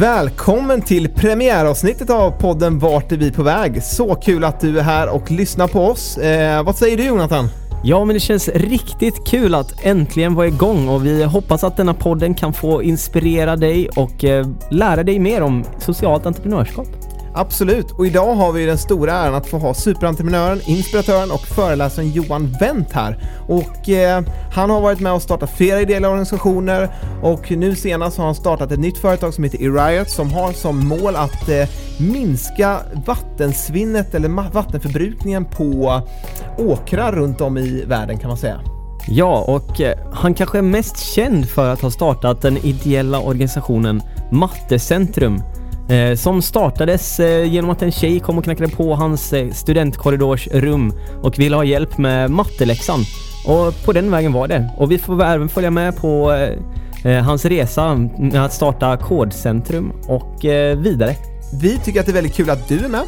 Välkommen till premiäravsnittet av podden Vart är vi på väg? Så kul att du är här och lyssnar på oss. Eh, vad säger du Jonathan? Ja, men det känns riktigt kul att äntligen vara igång och vi hoppas att denna podden kan få inspirera dig och eh, lära dig mer om socialt entreprenörskap. Absolut, och idag har vi den stora äran att få ha superentreprenören, inspiratören och föreläsaren Johan Wendt här. Och eh, han har varit med och startat flera ideella organisationer och nu senast har han startat ett nytt företag som heter Eriot som har som mål att eh, minska vattensvinnet eller vattenförbrukningen på åkrar runt om i världen kan man säga. Ja, och eh, han kanske är mest känd för att ha startat den ideella organisationen Mattecentrum Eh, som startades eh, genom att en tjej kom och knackade på hans eh, studentkorridorsrum och ville ha hjälp med matteläxan. Och på den vägen var det. Och vi får även följa med på eh, eh, hans resa med att starta Kodcentrum och eh, vidare. Vi tycker att det är väldigt kul att du är med.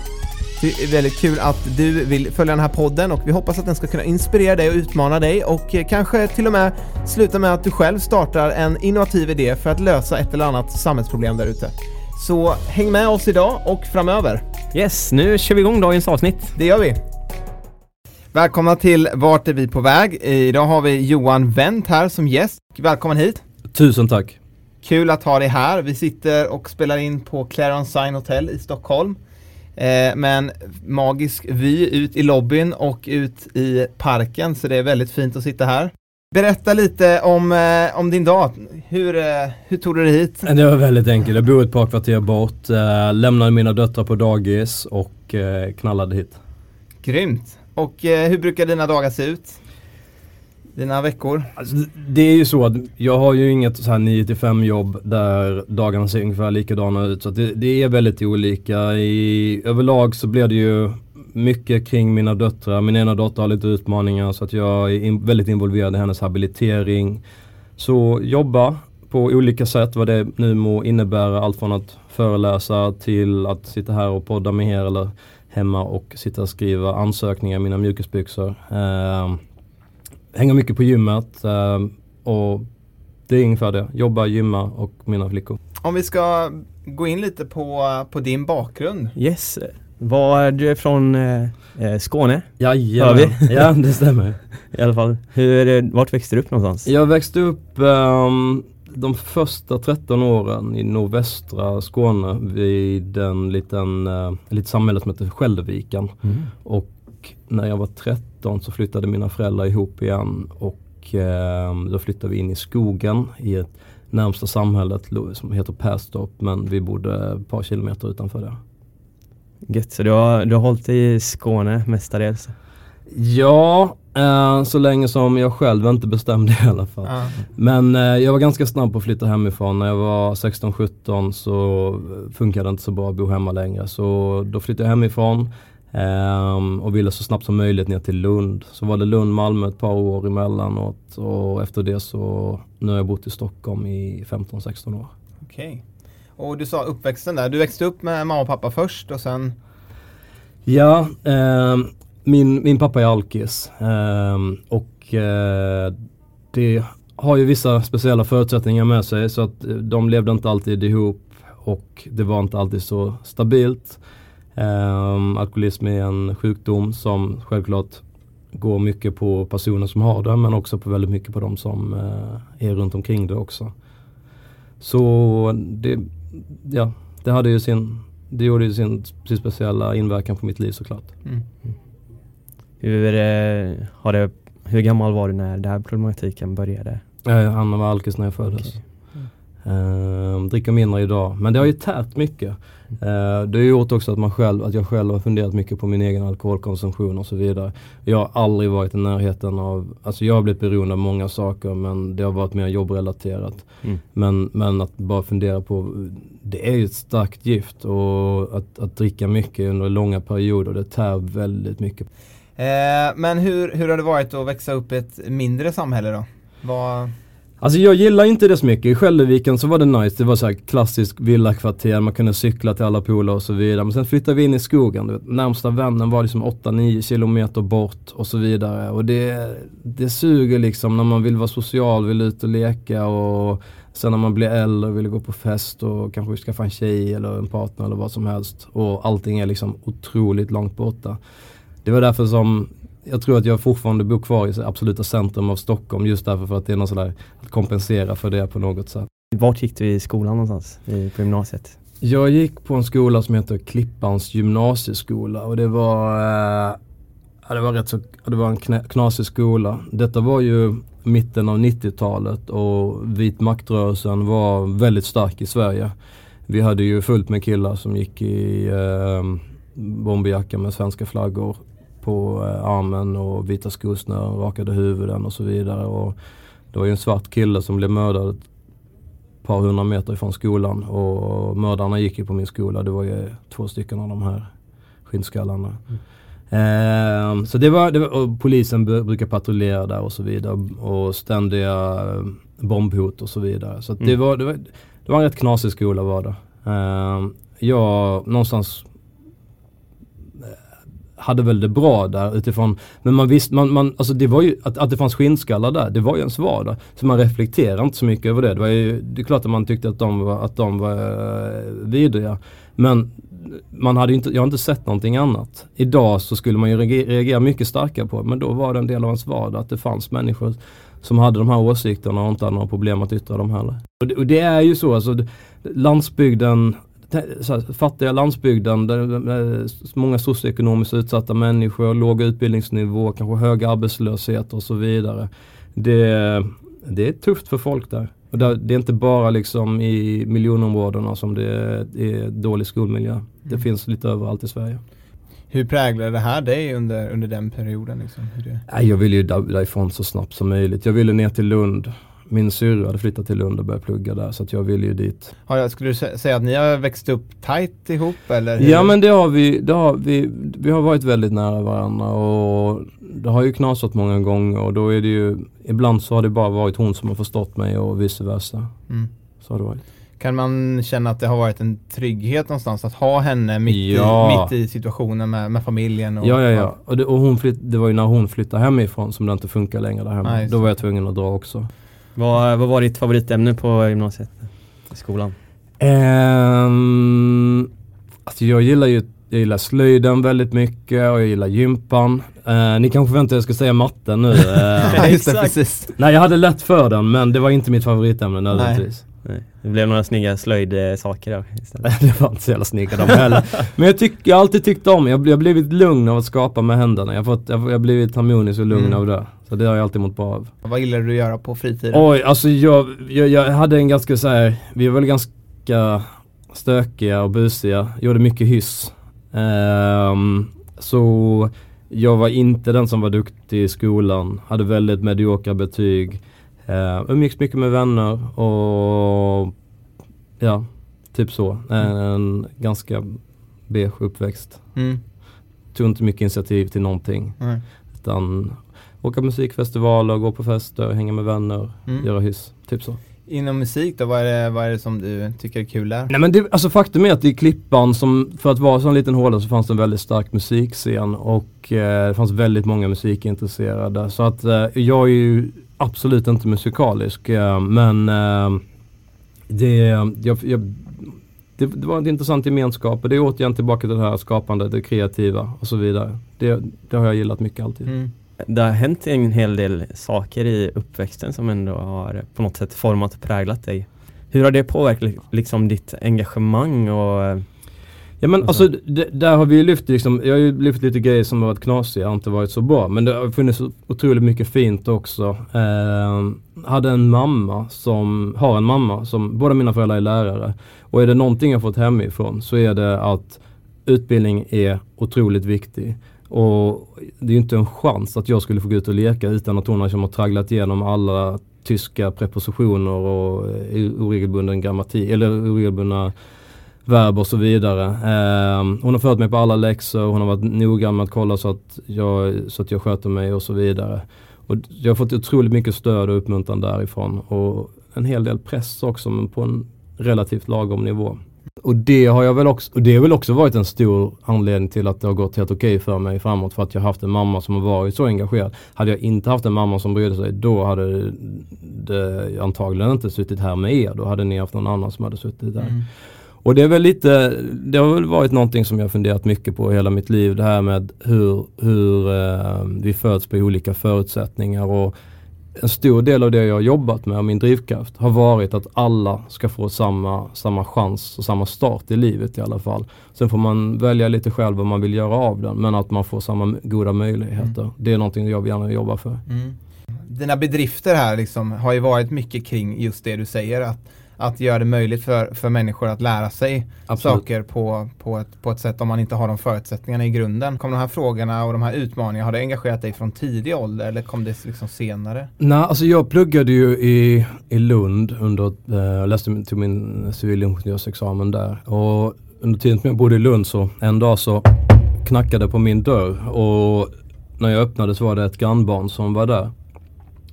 Det är väldigt kul att du vill följa den här podden och vi hoppas att den ska kunna inspirera dig och utmana dig och eh, kanske till och med sluta med att du själv startar en innovativ idé för att lösa ett eller annat samhällsproblem där ute. Så häng med oss idag och framöver. Yes, nu kör vi igång dagens avsnitt. Det gör vi. Välkomna till Vart är vi på väg? Idag har vi Johan Wendt här som gäst. Välkommen hit. Tusen tack. Kul att ha dig här. Vi sitter och spelar in på Claron Sign Hotel i Stockholm. Eh, med en magisk vy ut i lobbyn och ut i parken så det är väldigt fint att sitta här. Berätta lite om, eh, om din dag. Hur, eh, hur tog du dig hit? Det var väldigt enkelt. Jag bor ett par kvarter bort, eh, lämnade mina döttrar på dagis och eh, knallade hit. Grymt. Och eh, hur brukar dina dagar se ut? Dina veckor? Alltså, det är ju så att jag har ju inget så här 9 5 jobb där dagarna ser ungefär likadana ut. Så det, det, är väldigt olika. I, överlag så blir det ju mycket kring mina döttrar. Min ena dotter har lite utmaningar så att jag är in, väldigt involverad i hennes habilitering. Så jobba på olika sätt vad det nu må innebära. Allt från att föreläsa till att sitta här och podda med er eller hemma och sitta och skriva ansökningar i mina mjukisbyxor. Eh, hänger mycket på gymmet eh, och det är ungefär det. Jobba, gymma och mina flickor. Om vi ska gå in lite på, på din bakgrund. Yes. Var du från eh, eh Skåne? Jajamän. Ja, det stämmer. I alla fall. Hur, eh, vart växte du upp någonstans? Jag växte upp um, de första 13 åren i nordvästra Skåne vid en liten, uh, litet samhälle som heter Skälderviken. Mm. Och när jag var 13 så flyttade mina föräldrar ihop igen och uh, då flyttade vi in i skogen i ett närmsta samhället som heter Perstorp men vi bodde ett par kilometer utanför det. Gött, så du har, du har hållit i Skåne mestadels? Ja, eh, så länge som jag själv inte bestämde i alla fall. Mm. Men eh, jag var ganska snabb på att flytta hemifrån. När jag var 16-17 så funkade det inte så bra att bo hemma längre. Så då flyttade jag hemifrån eh, och ville så snabbt som möjligt ner till Lund. Så var det Lund, Malmö ett par år emellanåt och efter det så nu har jag bott i Stockholm i 15-16 år. Okej. Okay. Och du sa uppväxten där, du växte upp med mamma och pappa först och sen? Ja, eh, min, min pappa är alkis eh, och eh, det har ju vissa speciella förutsättningar med sig så att eh, de levde inte alltid ihop och det var inte alltid så stabilt. Um, alkoholism är en sjukdom som självklart går mycket på personer som har det men också på väldigt mycket på de som uh, är runt omkring det också. Så det, ja, det hade ju sin, det gjorde ju sin, sin speciella inverkan på mitt liv såklart. Mm. Hur, eh, har det, hur gammal var du när den här problematiken började? Jag han var alkis när jag föddes. Okej. Uh, dricker mindre idag. Men det har ju tärt mycket. Uh, det har gjort också att, man själv, att jag själv har funderat mycket på min egen alkoholkonsumtion och så vidare. Jag har aldrig varit i närheten av, alltså jag har blivit beroende av många saker men det har varit mer jobbrelaterat. Mm. Men, men att bara fundera på, det är ju ett starkt gift och att, att dricka mycket under långa perioder det tär väldigt mycket. Eh, men hur, hur har det varit att växa upp i ett mindre samhälle då? Vad... Alltså jag gillar inte det så mycket. I Skälderviken så var det nice. Det var så här klassiskt villakvarter, man kunde cykla till alla polare och så vidare. Men sen flyttade vi in i skogen. Du vet. Närmsta vännen var liksom 8-9 kilometer bort och så vidare. Och det, det suger liksom när man vill vara social, vill ut och leka och sen när man blir äldre vill gå på fest och kanske skaffa en tjej eller en partner eller vad som helst. Och allting är liksom otroligt långt borta. Det var därför som jag tror att jag fortfarande bor kvar i absoluta centrum av Stockholm just därför för att det är något sådär att kompensera för det på något sätt. Vart gick du i skolan någonstans i, på gymnasiet? Jag gick på en skola som heter Klippans gymnasieskola och det var, eh, det var rätt så, det var en knä, knasig skola. Detta var ju mitten av 90-talet och vit maktrörelsen var väldigt stark i Sverige. Vi hade ju fullt med killar som gick i eh, bomberjacka med svenska flaggor på eh, armen och vita skosnören, rakade huvuden och så vidare. Och det var ju en svart kille som blev mördad ett par hundra meter ifrån skolan och mördarna gick ju på min skola. Det var ju två stycken av de här skinnskallarna. Mm. Eh, så det var, det var polisen brukar patrullera där och så vidare och ständiga eh, bombhot och så vidare. Så mm. det, var, det, var, det var en rätt knasig skola var det. Eh, jag någonstans hade väl det bra där utifrån, men man visste, man, man, alltså det var ju, att, att det fanns skinnskallar där, det var ju ens vardag. Så man reflekterar inte så mycket över det. Det, var ju, det är klart att man tyckte att de var, att de var uh, vidriga. Men man hade inte, jag har inte sett någonting annat. Idag så skulle man ju reagera mycket starkare på men då var det en del av ens vardag att det fanns människor som hade de här åsikterna och inte hade några problem att yttra dem heller. Och det, och det är ju så, alltså landsbygden här, fattiga landsbygden, där, många socioekonomiskt utsatta människor, låg utbildningsnivå, kanske hög arbetslöshet och så vidare. Det, det är tufft för folk där. Och där, det är inte bara liksom i miljonområdena som det är, är dålig skolmiljö. Det mm. finns lite överallt i Sverige. Hur präglade det här dig under, under den perioden? Liksom? Hur det... Jag ville ju därifrån så snabbt som möjligt. Jag ville ner till Lund min syrra hade flyttat till Lund och börjat plugga där så att jag ville ju dit. Ja, skulle du säga att ni har växt upp tight ihop eller? Ja men det har vi, det har vi, vi har varit väldigt nära varandra och det har ju knasat många gånger och då är det ju, ibland så har det bara varit hon som har förstått mig och vice versa. Mm. Så har det varit. Kan man känna att det har varit en trygghet någonstans att ha henne mitt, ja. i, mitt i situationen med, med familjen? Och, ja, ja, ja. Och, det, och hon flytt, det var ju när hon flyttade hemifrån som det inte funkar längre där hemma. Nej, Då var jag tvungen att dra också. Vad, vad var ditt favoritämne på gymnasiet? I skolan? Um, alltså jag gillar ju jag gillar slöjden väldigt mycket och jag gillar gympan. Uh, ni kanske förväntar er att jag ska säga matten nu. Uh, Exakt. Nej jag hade lätt för den men det var inte mitt favoritämne nödvändigtvis. Nej. Det blev några snygga slöjdsaker då istället. det var inte så jävla snygga de heller. Men jag, tyck, jag har alltid tyckt om, jag har blivit lugn av att skapa med händerna. Jag har, fått, jag har blivit harmonisk och lugn mm. av det. Så det har jag alltid mått bra av. Vad gillar du att göra på fritiden? Oj, alltså jag, jag, jag hade en ganska så här, vi var väl ganska stökiga och busiga, gjorde mycket hyss. Um, så jag var inte den som var duktig i skolan, hade väldigt mediokra betyg. Uh, umgicks mycket med vänner och ja, typ så. En, en ganska beige uppväxt. Mm. Tog inte mycket initiativ till någonting. Mm. Utan åka musikfestivaler, gå på fester, hänga med vänner, mm. göra hyss. Typ så. Inom musik då, vad är, det, vad är det som du tycker är kul där? Nej men det, alltså faktum är att i Klippan, som, för att vara så en liten håla så fanns det en väldigt stark musikscen och eh, det fanns väldigt många musikintresserade. Så att eh, jag är ju absolut inte musikalisk eh, men eh, det, jag, jag, det, det, var en intressant gemenskap och det är återigen tillbaka till det här skapande, det kreativa och så vidare. Det, det har jag gillat mycket alltid. Mm det har hänt en hel del saker i uppväxten som ändå har på något sätt format och präglat dig. hur har det påverkat liksom ditt engagemang och Ja men alltså d- där har vi ju lyft liksom, jag har ju lyft lite grejer som har varit knasiga och inte varit så bra. Men det har funnits otroligt mycket fint också. Eh, hade en mamma som, har en mamma som, båda mina föräldrar är lärare. Och är det någonting jag fått hemifrån så är det att utbildning är otroligt viktig. Och det är ju inte en chans att jag skulle få gå ut och leka utan att hon har liksom tragglat igenom alla tyska prepositioner och oregelbunden grammatik, eller oregelbundna verb och så vidare. Eh, hon har fört mig på alla läxor, hon har varit noggrann med att kolla så att jag, så att jag sköter mig och så vidare. Och jag har fått otroligt mycket stöd och uppmuntran därifrån och en hel del press också men på en relativt lagom nivå. Och det har jag väl också, och det har väl också varit en stor anledning till att det har gått helt okej för mig framåt för att jag har haft en mamma som har varit så engagerad. Hade jag inte haft en mamma som brydde sig då hade det antagligen inte suttit här med er. Då hade ni haft någon annan som hade suttit där. Mm. Och det är väl lite, det har väl varit någonting som jag funderat mycket på hela mitt liv. Det här med hur, hur eh, vi föds på olika förutsättningar. Och en stor del av det jag har jobbat med, och min drivkraft, har varit att alla ska få samma, samma chans och samma start i livet i alla fall. Sen får man välja lite själv vad man vill göra av den, men att man får samma goda möjligheter. Det är någonting jag gärna jobbar för. Mm. Dina bedrifter här liksom har ju varit mycket kring just det du säger att, att göra det möjligt för, för människor att lära sig Absolut. saker på, på, ett, på ett sätt om man inte har de förutsättningarna i grunden. Kom de här frågorna och de här utmaningarna, har det engagerat dig från tidig ålder eller kom det liksom senare? Nej, alltså jag pluggade ju i, i Lund under, eh, läste till min civilingenjörsexamen där. Och under tiden som jag bodde i Lund så en dag så knackade på min dörr och när jag öppnade så var det ett grannbarn som var där.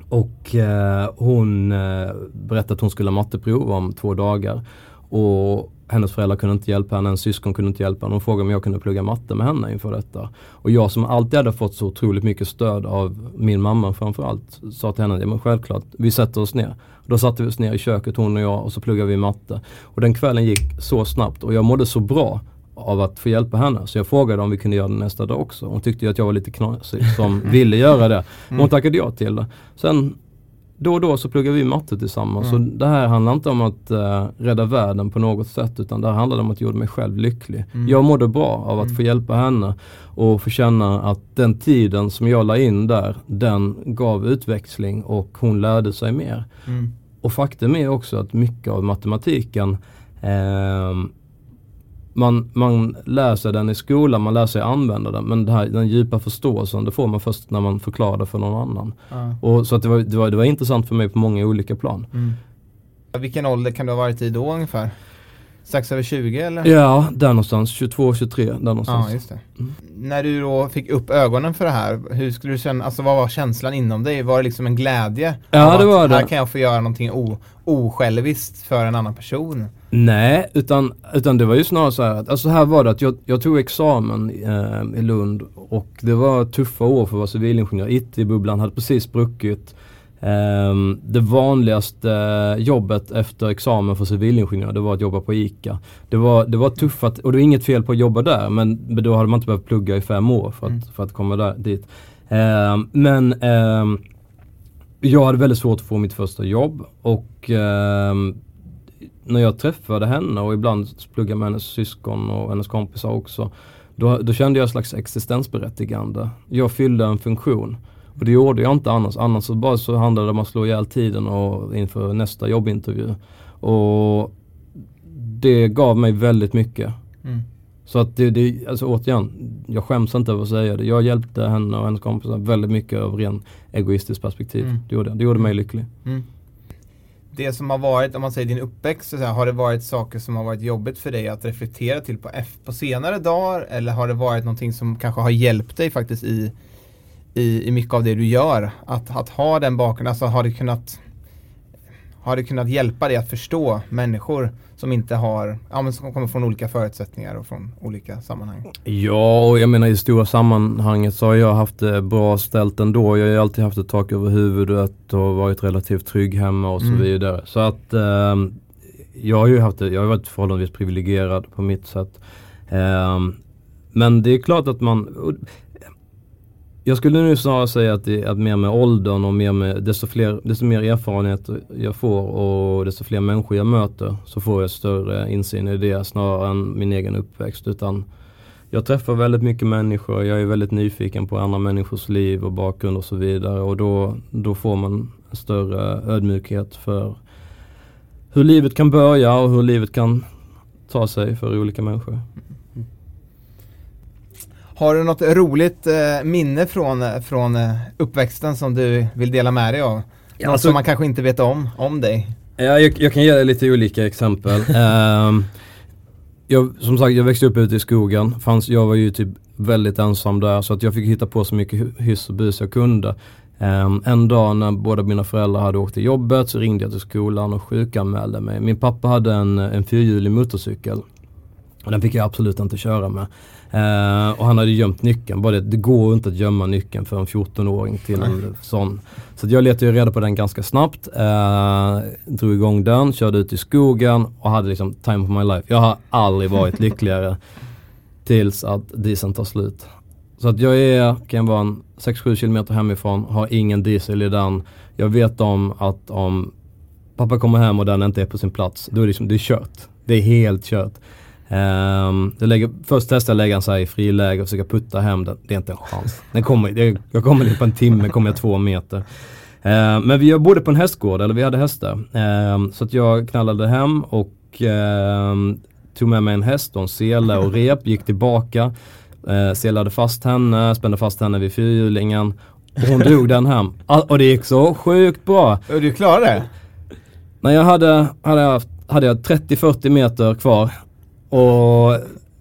Och eh, hon eh, berättade att hon skulle ha matteprov om två dagar. Och hennes föräldrar kunde inte hjälpa henne, hennes syskon kunde inte hjälpa henne. Hon frågade om jag kunde plugga matte med henne inför detta. Och jag som alltid hade fått så otroligt mycket stöd av min mamma framförallt sa till henne, ja men självklart, vi sätter oss ner. Då satte vi oss ner i köket hon och jag och så pluggade vi matte. Och den kvällen gick så snabbt och jag mådde så bra av att få hjälpa henne. Så jag frågade om vi kunde göra det nästa dag också. Hon tyckte ju att jag var lite knasig som ville göra det. Men hon tackade ja till det. Sen då och då så pluggar vi matte tillsammans. Mm. Så det här handlar inte om att eh, rädda världen på något sätt utan det här handlar om att göra mig själv lycklig. Mm. Jag mådde bra av att få hjälpa henne och få känna att den tiden som jag la in där, den gav utväxling och hon lärde sig mer. Mm. Och faktum är också att mycket av matematiken ehm, man, man lär sig den i skolan, man lär sig använda den. Men det här, den djupa förståelsen, det får man först när man förklarar det för någon annan. Ja. Och så att det, var, det, var, det var intressant för mig på många olika plan. Mm. Vilken ålder kan du ha varit i då ungefär? Strax över 20 eller? Ja, där någonstans. 22, 23, där någonstans. Ja, just det. Mm. När du då fick upp ögonen för det här, hur skulle du känna, alltså vad var känslan inom dig? Var det liksom en glädje? Ja, det att var det. Här kan jag få göra någonting o, osjälviskt för en annan person. Nej, utan, utan det var ju snarare så här att, alltså här var det att jag, jag tog examen eh, i Lund och det var tuffa år för att vara civilingenjör. IT-bubblan hade precis spruckit. Ehm, det vanligaste jobbet efter examen för civilingenjör det var att jobba på ICA. Det var, det var tuffat och det var inget fel på att jobba där men då hade man inte behövt plugga i fem år för att, Mm. för att komma där, dit. Ehm, men ehm, jag hade väldigt svårt att få mitt första jobb och när jag träffade henne och ibland pluggade med hennes syskon och hennes kompisar också. Då, då kände jag ett slags existensberättigande. Jag fyllde en funktion. Och det gjorde jag inte annars. Annars så bara så handlade det om att slå ihjäl tiden och inför nästa jobbintervju. Och det gav mig väldigt mycket. Mm. Så att det, det, alltså återigen, jag skäms inte över att säga det. Jag hjälpte henne och hennes kompisar väldigt mycket av ren egoistiskt perspektiv. Mm. Det, gjorde, det gjorde mig lycklig. Mm. Det som har varit, om man säger din uppväxt, så här, har det varit saker som har varit jobbigt för dig att reflektera till på, F- på senare dagar? Eller har det varit någonting som kanske har hjälpt dig faktiskt i, i, i mycket av det du gör? Att, att ha den bakgrunden, alltså har det kunnat har det kunnat hjälpa dig att förstå människor som inte har, ja men som kommer från olika förutsättningar och från olika sammanhang? Ja, och jag menar i stora sammanhanget så har jag haft det bra ställt ändå. Jag har ju alltid haft ett tak över huvudet och varit relativt trygg hemma och så Mm. vidare. Så att ehm, jag har ju haft det, jag har varit förhållandevis privilegierad på mitt sätt. Ehm, men det är klart att man jag skulle nu snarare säga att det att mer med åldern och mer med desto, fler, desto mer erfarenhet jag får och desto fler människor jag möter så får jag större insyn i det snarare än min egen uppväxt. Utan jag träffar väldigt mycket människor, jag är väldigt nyfiken på andra människors liv och bakgrund och så vidare och då, då får man större ödmjukhet för hur livet kan börja och hur livet kan ta sig för olika människor. Har du något roligt eh, minne från, från eh, uppväxten som du vill dela med dig av? Något alltså- som man kanske inte vet om, om dig? Ja, jag, jag kan ge dig lite olika exempel. Ehm, jag, som sagt, jag växte upp ute i skogen. Fanns, jag var ju typ väldigt ensam där så att jag fick hitta på så mycket hy- hyss och bus jag kunde. Ehm, en dag när båda mina föräldrar hade åkt till jobbet så ringde jag till skolan och sjukanmälde mig. Min pappa hade en, en fyrhjulig motorcykel. Och den fick jag absolut inte köra med. Eh, och han hade gömt nyckeln. Bara det, det går inte att gömma nyckeln för en 14-åring till en sån. Så jag letade ju reda på den ganska snabbt. Eh, drog igång den, körde ut i skogen och hade liksom time of my life. Jag har aldrig varit lyckligare tills att dieseln tar slut. Så att jag är, kan vara en 6-7 kilometer hemifrån, har ingen diesel i den. Jag vet om att om pappa kommer hem och den inte är på sin plats, då är det, liksom, det är kört. Det är helt kört. Um, jag lägger, först testar jag lägga den så här i friläge och försöka putta hem den. Det är inte en chans. Den kommer, det, jag kommer dit på en timme, kommer jag två meter. Uh, men vi bodde på en hästgård, eller vi hade hästar. Um, så att jag knallade hem och um, tog med mig en häst och en sele och rep, gick tillbaka. Uh, selade fast henne, spände fast henne vid fyrhjulingen. Och hon drog den hem. Och det gick så sjukt bra. Du klarade det? När jag hade, hade, jag, hade jag 30-40 meter kvar och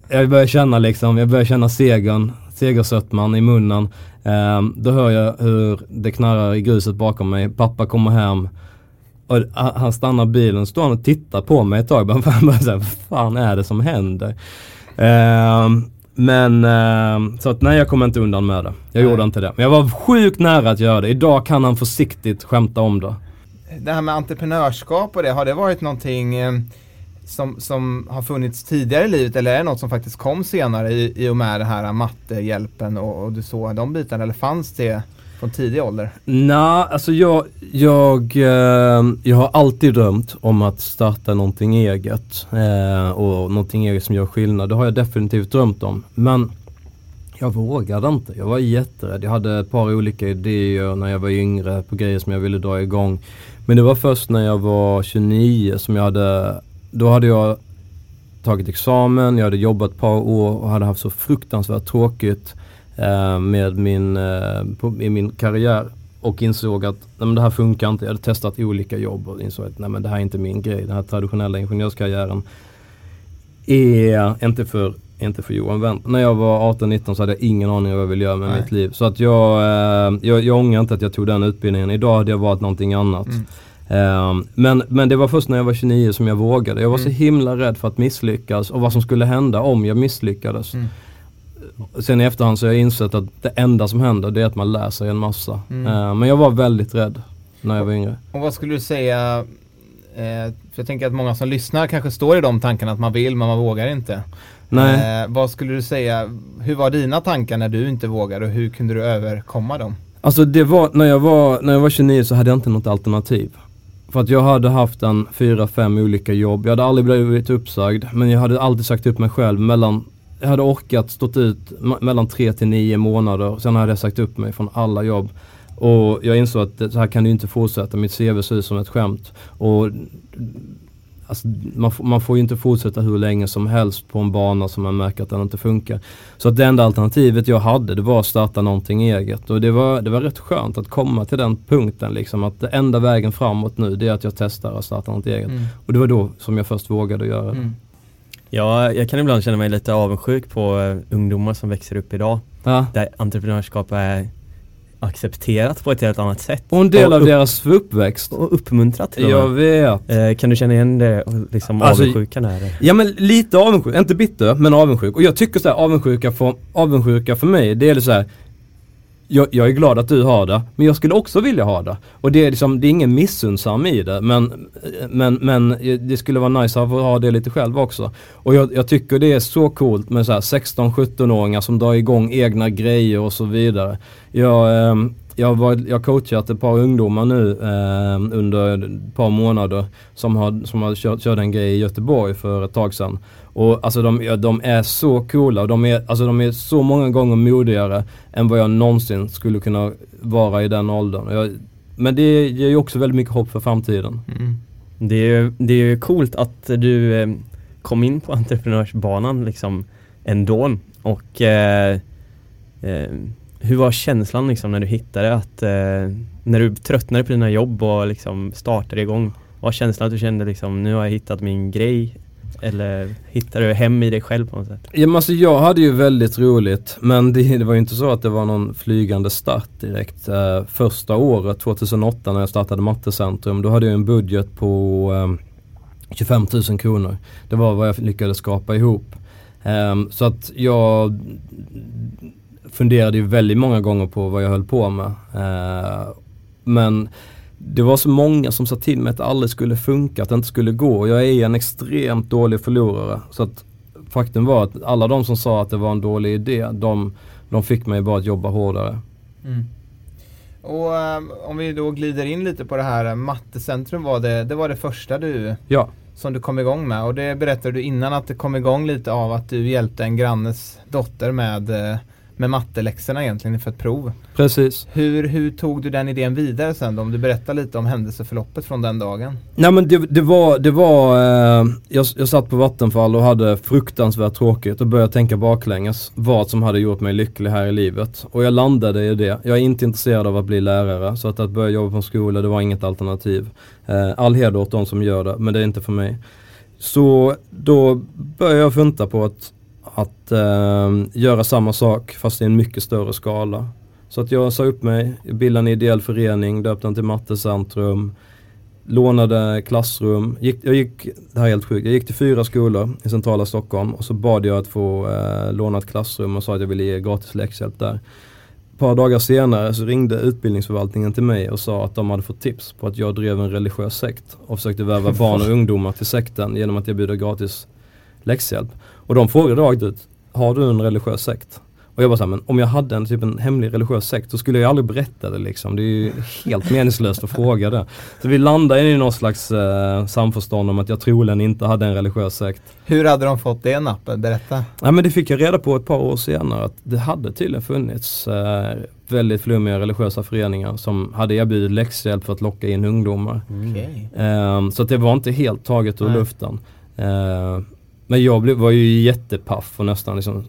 jag börjar känna liksom, jag börjar känna segern, segersötman i munnen. Um, då hör jag hur det knarrar i gruset bakom mig. Pappa kommer hem och han stannar bilen, står han och tittar på mig ett tag. Bara, bara så här, vad fan är det som händer? Um, men um, så att nej jag kommer inte undan med det. Jag Nej. gjorde inte det. Men jag var sjukt nära att göra det. Idag kan han försiktigt skämta om det. Det här med entreprenörskap och det, har det varit någonting som, som har funnits tidigare i livet eller är det något som faktiskt kom senare i, i och med den här mattehjälpen och, och du såg de bitarna eller fanns det från tidig ålder? Nej, alltså jag, jag, eh, jag har alltid drömt om att starta någonting eget eh, och någonting eget som gör skillnad. Det har jag definitivt drömt om. Men jag vågade inte. Jag var jätterädd. Jag hade ett par olika idéer när jag var yngre på grejer som jag ville dra igång. Men det var först när jag var 29 som jag hade, då hade jag tagit examen, jag hade jobbat ett par år och hade haft så fruktansvärt tråkigt eh, med min, eh, på, i min karriär och insåg att nej, men det här funkar inte. Jag hade testat olika jobb och insåg att nej, men det här är inte min grej. Den här traditionella ingenjörskarriären är inte för, inte för Johan Wendt. När jag var 18-19 så hade jag ingen aning om vad jag ville göra med Nej. mitt liv. Så att jag, eh, jag, jag ångrar inte att jag tog den utbildningen. Idag hade jag valt någonting annat. Mm. Ehm, men, men det var först när jag var 29 som jag vågade. Jag var så Mm. himla rädd för att misslyckas och vad som skulle hända om jag misslyckades. Mm. Sen i efterhand så har jag insett att det enda som händer det är att man lär sig en massa. Mm. Ehm, men jag var väldigt rädd när jag var yngre. Och vad skulle du säga, eh, för jag tänker att många som lyssnar kanske står i de tankarna att man vill men man vågar inte. Nej. Eh, vad skulle du säga, hur var dina tankar när du inte vågade och hur kunde du överkomma dem? Alltså det var, när jag var, när jag var 29 så hade jag inte något alternativ. För att jag hade haft en fyra, fem olika jobb. Jag hade aldrig blivit uppsagd men jag hade alltid sagt upp mig själv mellan jag hade orkat stått ut mellan tre till nio månader. Sen hade jag sagt upp mig från alla jobb. Och jag insåg att det, så här kan det inte fortsätta. Mitt CV ser ut som ett skämt. Och alltså, man, får- man får ju inte fortsätta hur länge som helst på en bana som man märker att den inte funkar. Så att det enda alternativet jag hade det var att starta någonting eget. Och det var, det var rätt skönt att komma till den punkten liksom. Att det enda vägen framåt nu det är att jag testar att starta något eget. Mm. Och det var då som jag först vågade göra det. Mm. Ja, jag kan ibland känna mig lite avundsjuk på eh, ungdomar som växer upp idag. Ja. Där entreprenörskap är accepterat på ett helt annat sätt. Och en del Och av upp- deras uppväxt. Och uppmuntrat till Jag vet. Eh, Kan du känna igen det, liksom Alltså, avundsjukan är? Ja men lite avundsjuk, inte bitter men avundsjuk. Och jag tycker så här, avundsjuka för, avundsjuka för mig det är så här jag, jag är glad att du har det, men jag skulle också vilja ha det. Och det är liksom, det är ingen missunnsam i det, men, men, men det skulle vara nice att få ha det lite själv också. Och jag, jag tycker det är så coolt med så här 16-17-åringar som drar igång egna grejer och så vidare. Jag, eh, jag, var, jag har coachat ett par ungdomar nu eh, under ett par månader som har, som har kört, kört en grej i Göteborg för ett tag sedan. Och alltså de, ja, de är så coola och de är, alltså de är så många gånger modigare än vad jag någonsin skulle kunna vara i den åldern. Jag, men det ger ju också väldigt mycket hopp för framtiden. Mm. Det är ju det är ju coolt att du eh, kom in på entreprenörsbanan liksom ändå och eh, eh, hur var känslan liksom när du hittade att eh, när du tröttnade på dina jobb och liksom startade igång? Vad var känslan att du kände liksom nu har jag hittat min grej eller hittade du hem i dig själv på något sätt? Ja, men alltså jag hade ju väldigt roligt men det, det var ju inte så att det var någon flygande start direkt. Eh, första året, 2008 när jag startade Mattecentrum, då hade jag en budget på eh, 25 000 kronor. Det var vad jag lyckades skapa ihop. Eh, så att jag funderade ju väldigt många gånger på vad jag höll på med. Eh, men det var så många som sa till mig att det aldrig skulle funka, att det inte skulle gå. Jag är en extremt dålig förlorare. Så att faktum var att alla de som sa att det var en dålig idé, de, de fick mig bara att jobba hårdare. Mm. Och um, om vi då glider in lite på det här, Mattecentrum var det, det var det första du Ja, som du kom igång med och det berättade du innan att det kom igång lite av att du hjälpte en grannes dotter med, eh, med matteläxorna egentligen inför ett prov. precis. Hur, hur tog du den idén vidare sen då? Om du berättar lite om händelseförloppet från den dagen. Nej men det, det var, det var eh, jag, jag satt på Vattenfall och hade fruktansvärt tråkigt och började tänka baklänges vad som hade gjort mig lycklig här i livet. Och jag landade i det. Jag är inte intresserad av att bli lärare så att, att börja jobba på en skola det var inget alternativ. Eh, all heder åt de som gör det men det är inte för mig. Så då började jag funta på att, att eh, göra samma sak fast i en mycket större skala. Så att jag sa upp mig, bildade en ideell förening, döpte den till Mattecentrum, lånade klassrum. Gick, jag gick, det här är helt sjukt, jag gick till fyra skolor i centrala Stockholm och så bad jag att få eh, låna ett klassrum och sa att jag ville ge gratis läxhjälp där. Ett par dagar senare så ringde utbildningsförvaltningen till mig och sa att de hade fått tips på att jag drev en religiös sekt och försökte värva barn och ungdomar till sekten genom att erbjuda gratis läxhjälp. Och de frågade rakt ut, har du en religiös sekt? Och jag bara såhär, men om jag hade en typ en hemlig religiös sekt så skulle jag aldrig berätta det liksom. Det är ju helt meningslöst att fråga det. Så vi landade i någon slags eh, samförstånd om att jag troligen inte hade en religiös sekt. Hur hade de fått det nappet? Berätta. Ja men det fick jag reda på ett par år senare att det hade tydligen funnits eh, väldigt flummiga religiösa föreningar som hade erbjudit läxhjälp för att locka in ungdomar. Okej. Eh, så att det var inte helt taget ur Nej. luften. Men jag blev, var ju jättepaff och nästan liksom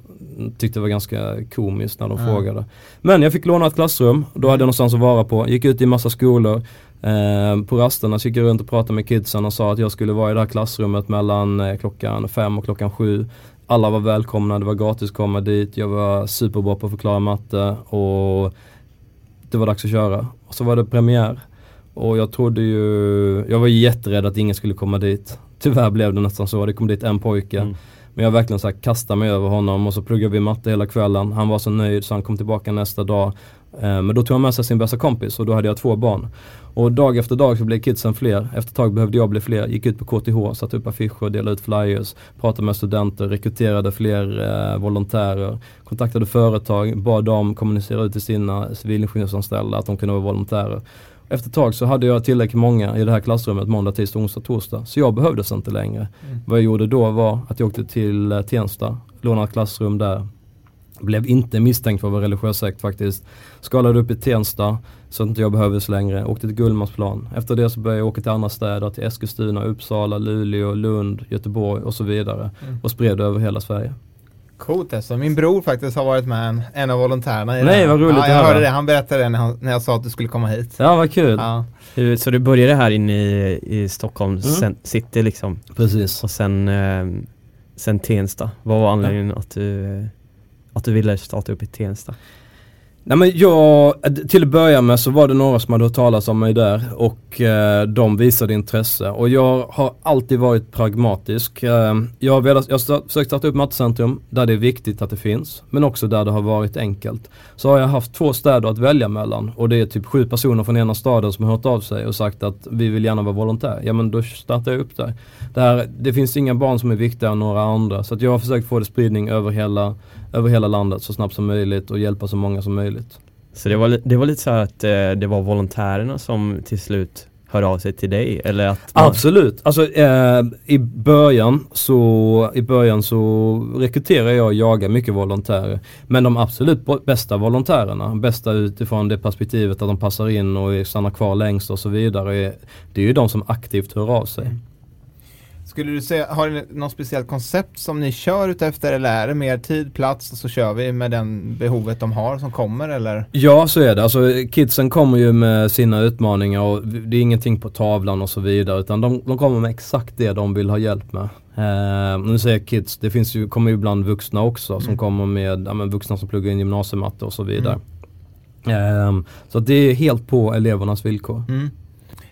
tyckte det var ganska komiskt när de Ja. frågade. Men jag fick låna ett klassrum, då hade jag någonstans att vara på. Gick ut i massa skolor. Eh, på rasterna så gick jag runt och pratade med kidsen och sa att jag skulle vara i det här klassrummet mellan eh, klockan fem och klockan sju. Alla var välkomna, det var gratis att komma dit. Jag var superbra på att förklara matte och det var dags att köra. Och så var det premiär. Och jag trodde ju, jag var jätterädd att ingen skulle komma dit. Tyvärr blev det nästan så, det kom dit en pojke. Mm. Men jag verkligen så här kastade mig över honom och så pluggade vi matte hela kvällen. Han var så nöjd så han kom tillbaka nästa dag. Eh, men då tog han med sig sin bästa kompis och då hade jag två barn. Och dag efter dag så blev kidsen fler. Efter ett tag behövde jag bli fler. Gick ut på KTH, satte upp affischer, delade ut flyers, pratade med studenter, rekryterade fler eh, volontärer, kontaktade företag, bad dem kommunicera ut till sina civilingenjörsanställda att de kunde vara volontärer. Efter ett tag så hade jag tillräckligt många i det här klassrummet måndag, tisdag, onsdag, torsdag. Så jag behövdes inte längre. Mm. Vad jag gjorde då var att jag åkte till eh, Tensta, lånade ett klassrum där. Blev inte misstänkt för att vara religiös sekt faktiskt. Skalade upp i Tensta så att inte jag behövdes längre. Åkte till Gullmarsplan. Efter det så började jag åka till andra städer, till Eskilstuna, Uppsala, Luleå, Lund, Göteborg och så vidare. Mm. Och spred över hela Sverige. Coolt alltså. Min bror faktiskt har varit med en, en av volontärerna i Nej, vad roligt ja, jag hörde det. Han berättade det när, han, när jag sa att du skulle komma hit. Ja, vad kul. Ja. Hur- Så du började här inne i, i Stockholm Mm. city liksom Precis. och sen, eh, sen Tensta. Vad var anledningen att, du, att du ville starta upp i Tensta? Nej men jag, till att börja med så var det några som hade hört talas om mig där och eh, de visade intresse och jag har alltid varit pragmatisk. Eh, jag har, velat, jag har försökt starta upp Mattecentrum där det är viktigt att det finns men också där det har varit enkelt. Så har jag haft två städer att välja mellan och det är typ sju personer från ena staden som har hört av sig och sagt att vi vill gärna vara volontär. Ja men då startar jag upp där. där det finns inga barn som är viktigare än några andra så att jag har försökt få det spridning över hela över hela landet så snabbt som möjligt och hjälpa så många som möjligt. Så det var, det var lite så att eh, det var volontärerna som till slut hör av sig till dig eller att man... Absolut, alltså eh, i början så i början så rekryterar jag och jagar mycket volontärer. Men de absolut bästa volontärerna, bästa utifrån det perspektivet att de passar in och stannar kvar längst och så vidare. Det är ju de som aktivt hör av sig. Skulle du säga, har ni något speciellt koncept som ni kör utefter eller är det mer tid, plats och så kör vi med den behovet de har som kommer eller? Ja så är det, alltså kidsen kommer ju med sina utmaningar och det är ingenting på tavlan och så vidare utan de, de kommer med exakt det de vill ha hjälp med. Uh, nu säger jag kids, det finns ju, kommer ju ibland vuxna också mm. som kommer med ja, men vuxna som pluggar in gymnasiematte och så vidare. Mm. Uh, så det är helt på elevernas villkor. Mm.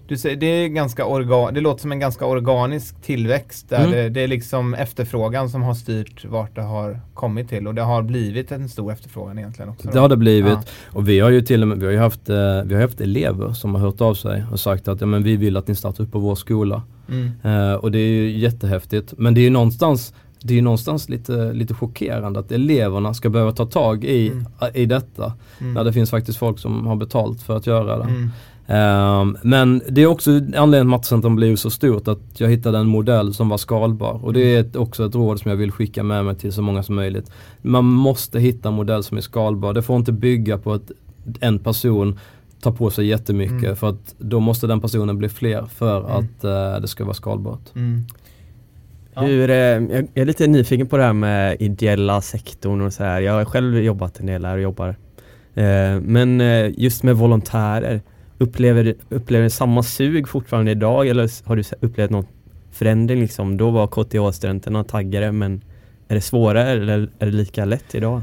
Du säger, det, är ganska organ, det låter som en ganska organisk tillväxt där mm. det, det, är liksom efterfrågan som har styrt vart det har kommit till och det har blivit en stor efterfrågan egentligen också. Det har det blivit ja. och vi har ju till och med vi har ju haft, eh, vi har haft elever som har hört av sig och sagt att ja, men vi vill att ni startar upp på vår skola. Mm. Uh, och det är ju jättehäftigt men det är ju någonstans det är någonstans lite, lite chockerande att eleverna ska behöva ta tag i, mm. i detta. Mm. När det finns faktiskt folk som har betalt för att göra det. Um, men det är också anledningen till att Mattecentrum blev så stort att jag hittade en modell som var skalbar och det är ett, också ett råd som jag vill skicka med mig till så många som möjligt. Man måste hitta en modell som är skalbar. Det får inte bygga på att en person tar på sig jättemycket mm. för att då måste den personen bli fler för mm. att uh, det ska vara skalbart. Mm. Ja. Hur, eh, jag är lite nyfiken på det här med ideella sektorn och så här. Jag har själv jobbat en del här och jobbar. Eh, men eh, just med volontärer Upplever, upplever du samma sug fortfarande idag eller har du upplevt någon förändring liksom? Då var KTH-studenterna taggare men är det svårare eller är det lika lätt idag?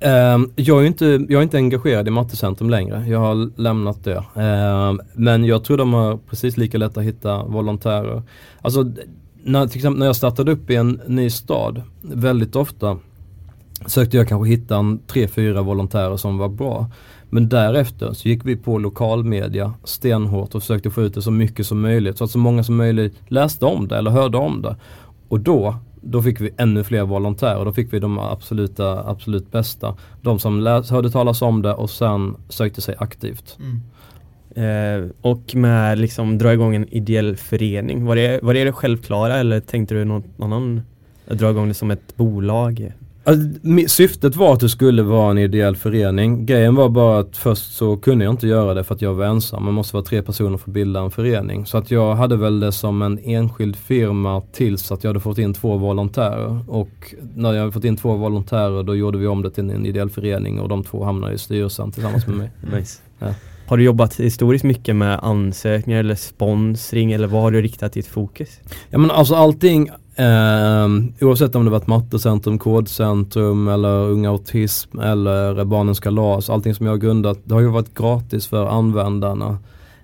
Um, jag, är inte, jag är inte engagerad i Mattecentrum längre. Jag har lämnat det. Um, men jag tror de har precis lika lätt att hitta volontärer. Alltså, när, till exempel när jag startade upp i en ny stad, väldigt ofta sökte jag kanske hitta en tre, fyra volontärer som var bra. Men därefter så gick vi på lokalmedia stenhårt och försökte få ut det så mycket som möjligt så att så många som möjligt läste om det eller hörde om det. Och då, då fick vi ännu fler volontärer. Då fick vi de absoluta, absolut bästa. De som läs, hörde talas om det och sen sökte sig aktivt. Mm. Eh, och med liksom dra igång en ideell förening, var det, var det det självklara eller tänkte du någon annan dra igång det som ett bolag? Alltså, syftet var att det skulle vara en ideell förening. Grejen var bara att först så kunde jag inte göra det för att jag var ensam. Man måste vara tre personer för att bilda en förening. Så att jag hade väl det som en enskild firma tills att jag hade fått in två volontärer. Och när jag hade fått in två volontärer då gjorde vi om det till en ideell förening och de två hamnade i styrelsen tillsammans med mig. nice. Ja. Har du jobbat historiskt mycket med ansökningar eller sponsring eller vad har du riktat ditt fokus? Ja men alltså allting Eh, oavsett om det varit mattecentrum, kodcentrum eller Unga Autism eller Barnens Kalas. Allting som jag har grundat, det har ju varit gratis för användarna.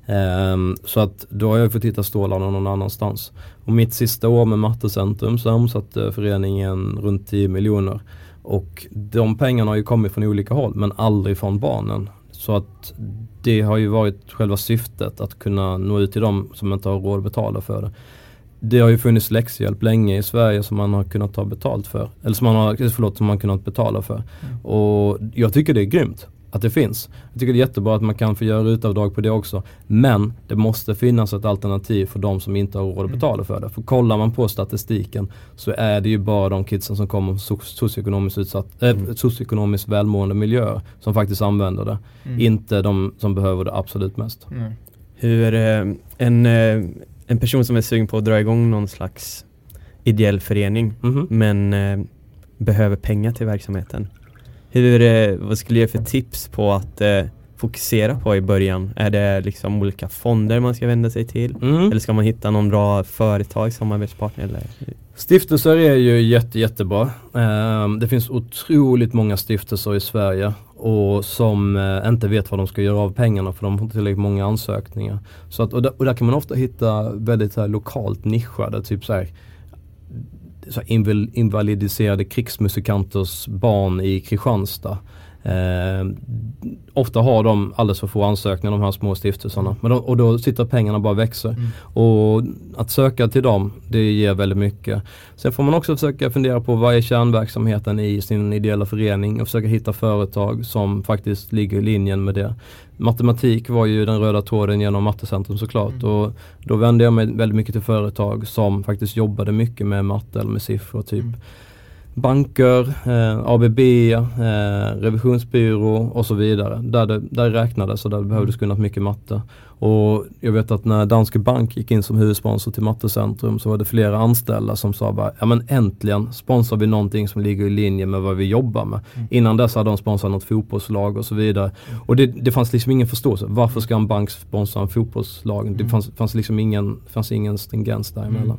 Eh, så att då har jag fått hitta stålarna någon annanstans. Och mitt sista år med Mattecentrum så omsatte eh, föreningen runt 10 miljoner. Och de pengarna har ju kommit från olika håll men aldrig från barnen. Så att det har ju varit själva syftet att kunna nå ut till dem som inte har råd att betala för det det har ju funnits läxhjälp länge i Sverige som man har kunnat ta betalt för. Eller som man har, förlåt, som man kunnat betala för. Mm. Och jag tycker det är grymt att det finns. Jag tycker det är jättebra att man kan få göra utavdrag på det också. Men det måste finnas ett alternativ för de som inte har råd att mm. betala för det. För kollar man på statistiken så är det ju bara de kidsen som kommer från socioekonomiskt, utsatt, äh, socioekonomiskt välmående miljöer som faktiskt använder det. Mm. Inte de som behöver det absolut mest. Mm. Hur eh, en eh, en person som är sugen på att dra igång någon slags ideell förening mm -hmm. men eh, behöver pengar till verksamheten. Hur, eh, vad skulle du ge för tips på att eh, fokusera på i början? Är det liksom olika fonder man ska vända sig till? Mm. Eller ska man hitta någon bra företag, samarbetspartner? Eller? Stiftelser är ju jätte, jättebra. Ehm, det finns otroligt många stiftelser i Sverige och som eh, inte vet vad de ska göra av pengarna för de har inte tillräckligt många ansökningar. Så att, och, där, och där kan man ofta hitta väldigt här, lokalt nischade, typ så här, så invalidiserade krigsmusikanters barn i Kristianstad. Eh, ofta har de alldeles för få ansökningar de här små stiftelserna. Men de, och då sitter pengarna bara växer. Och att söka till dem, det ger väldigt mycket. Sen får man också försöka fundera på vad är kärnverksamheten i sin ideella förening och försöka hitta företag som faktiskt ligger i linjen med det. Matematik var ju den röda tråden genom Mattecentrum såklart och då vände jag mig väldigt mycket till företag som faktiskt jobbade mycket med matte eller med siffror. Typ banker, eh, ABB, eh, revisionsbyrå och så vidare. Där det, där det räknades och där det behövdes kunnat mycket matte. Och jag vet att när Danske Bank gick in som huvudsponsor till Mattecentrum så var det flera anställda som sa bara, ja men äntligen sponsrar vi någonting som ligger i linje med vad vi jobbar med. Innan dess hade de sponsrat något fotbollslag och så vidare. Och det, det fanns liksom ingen förståelse. Varför ska en bank sponsra en fotbollslag? Det fanns, fanns liksom ingen, fanns ingen stringens däremellan.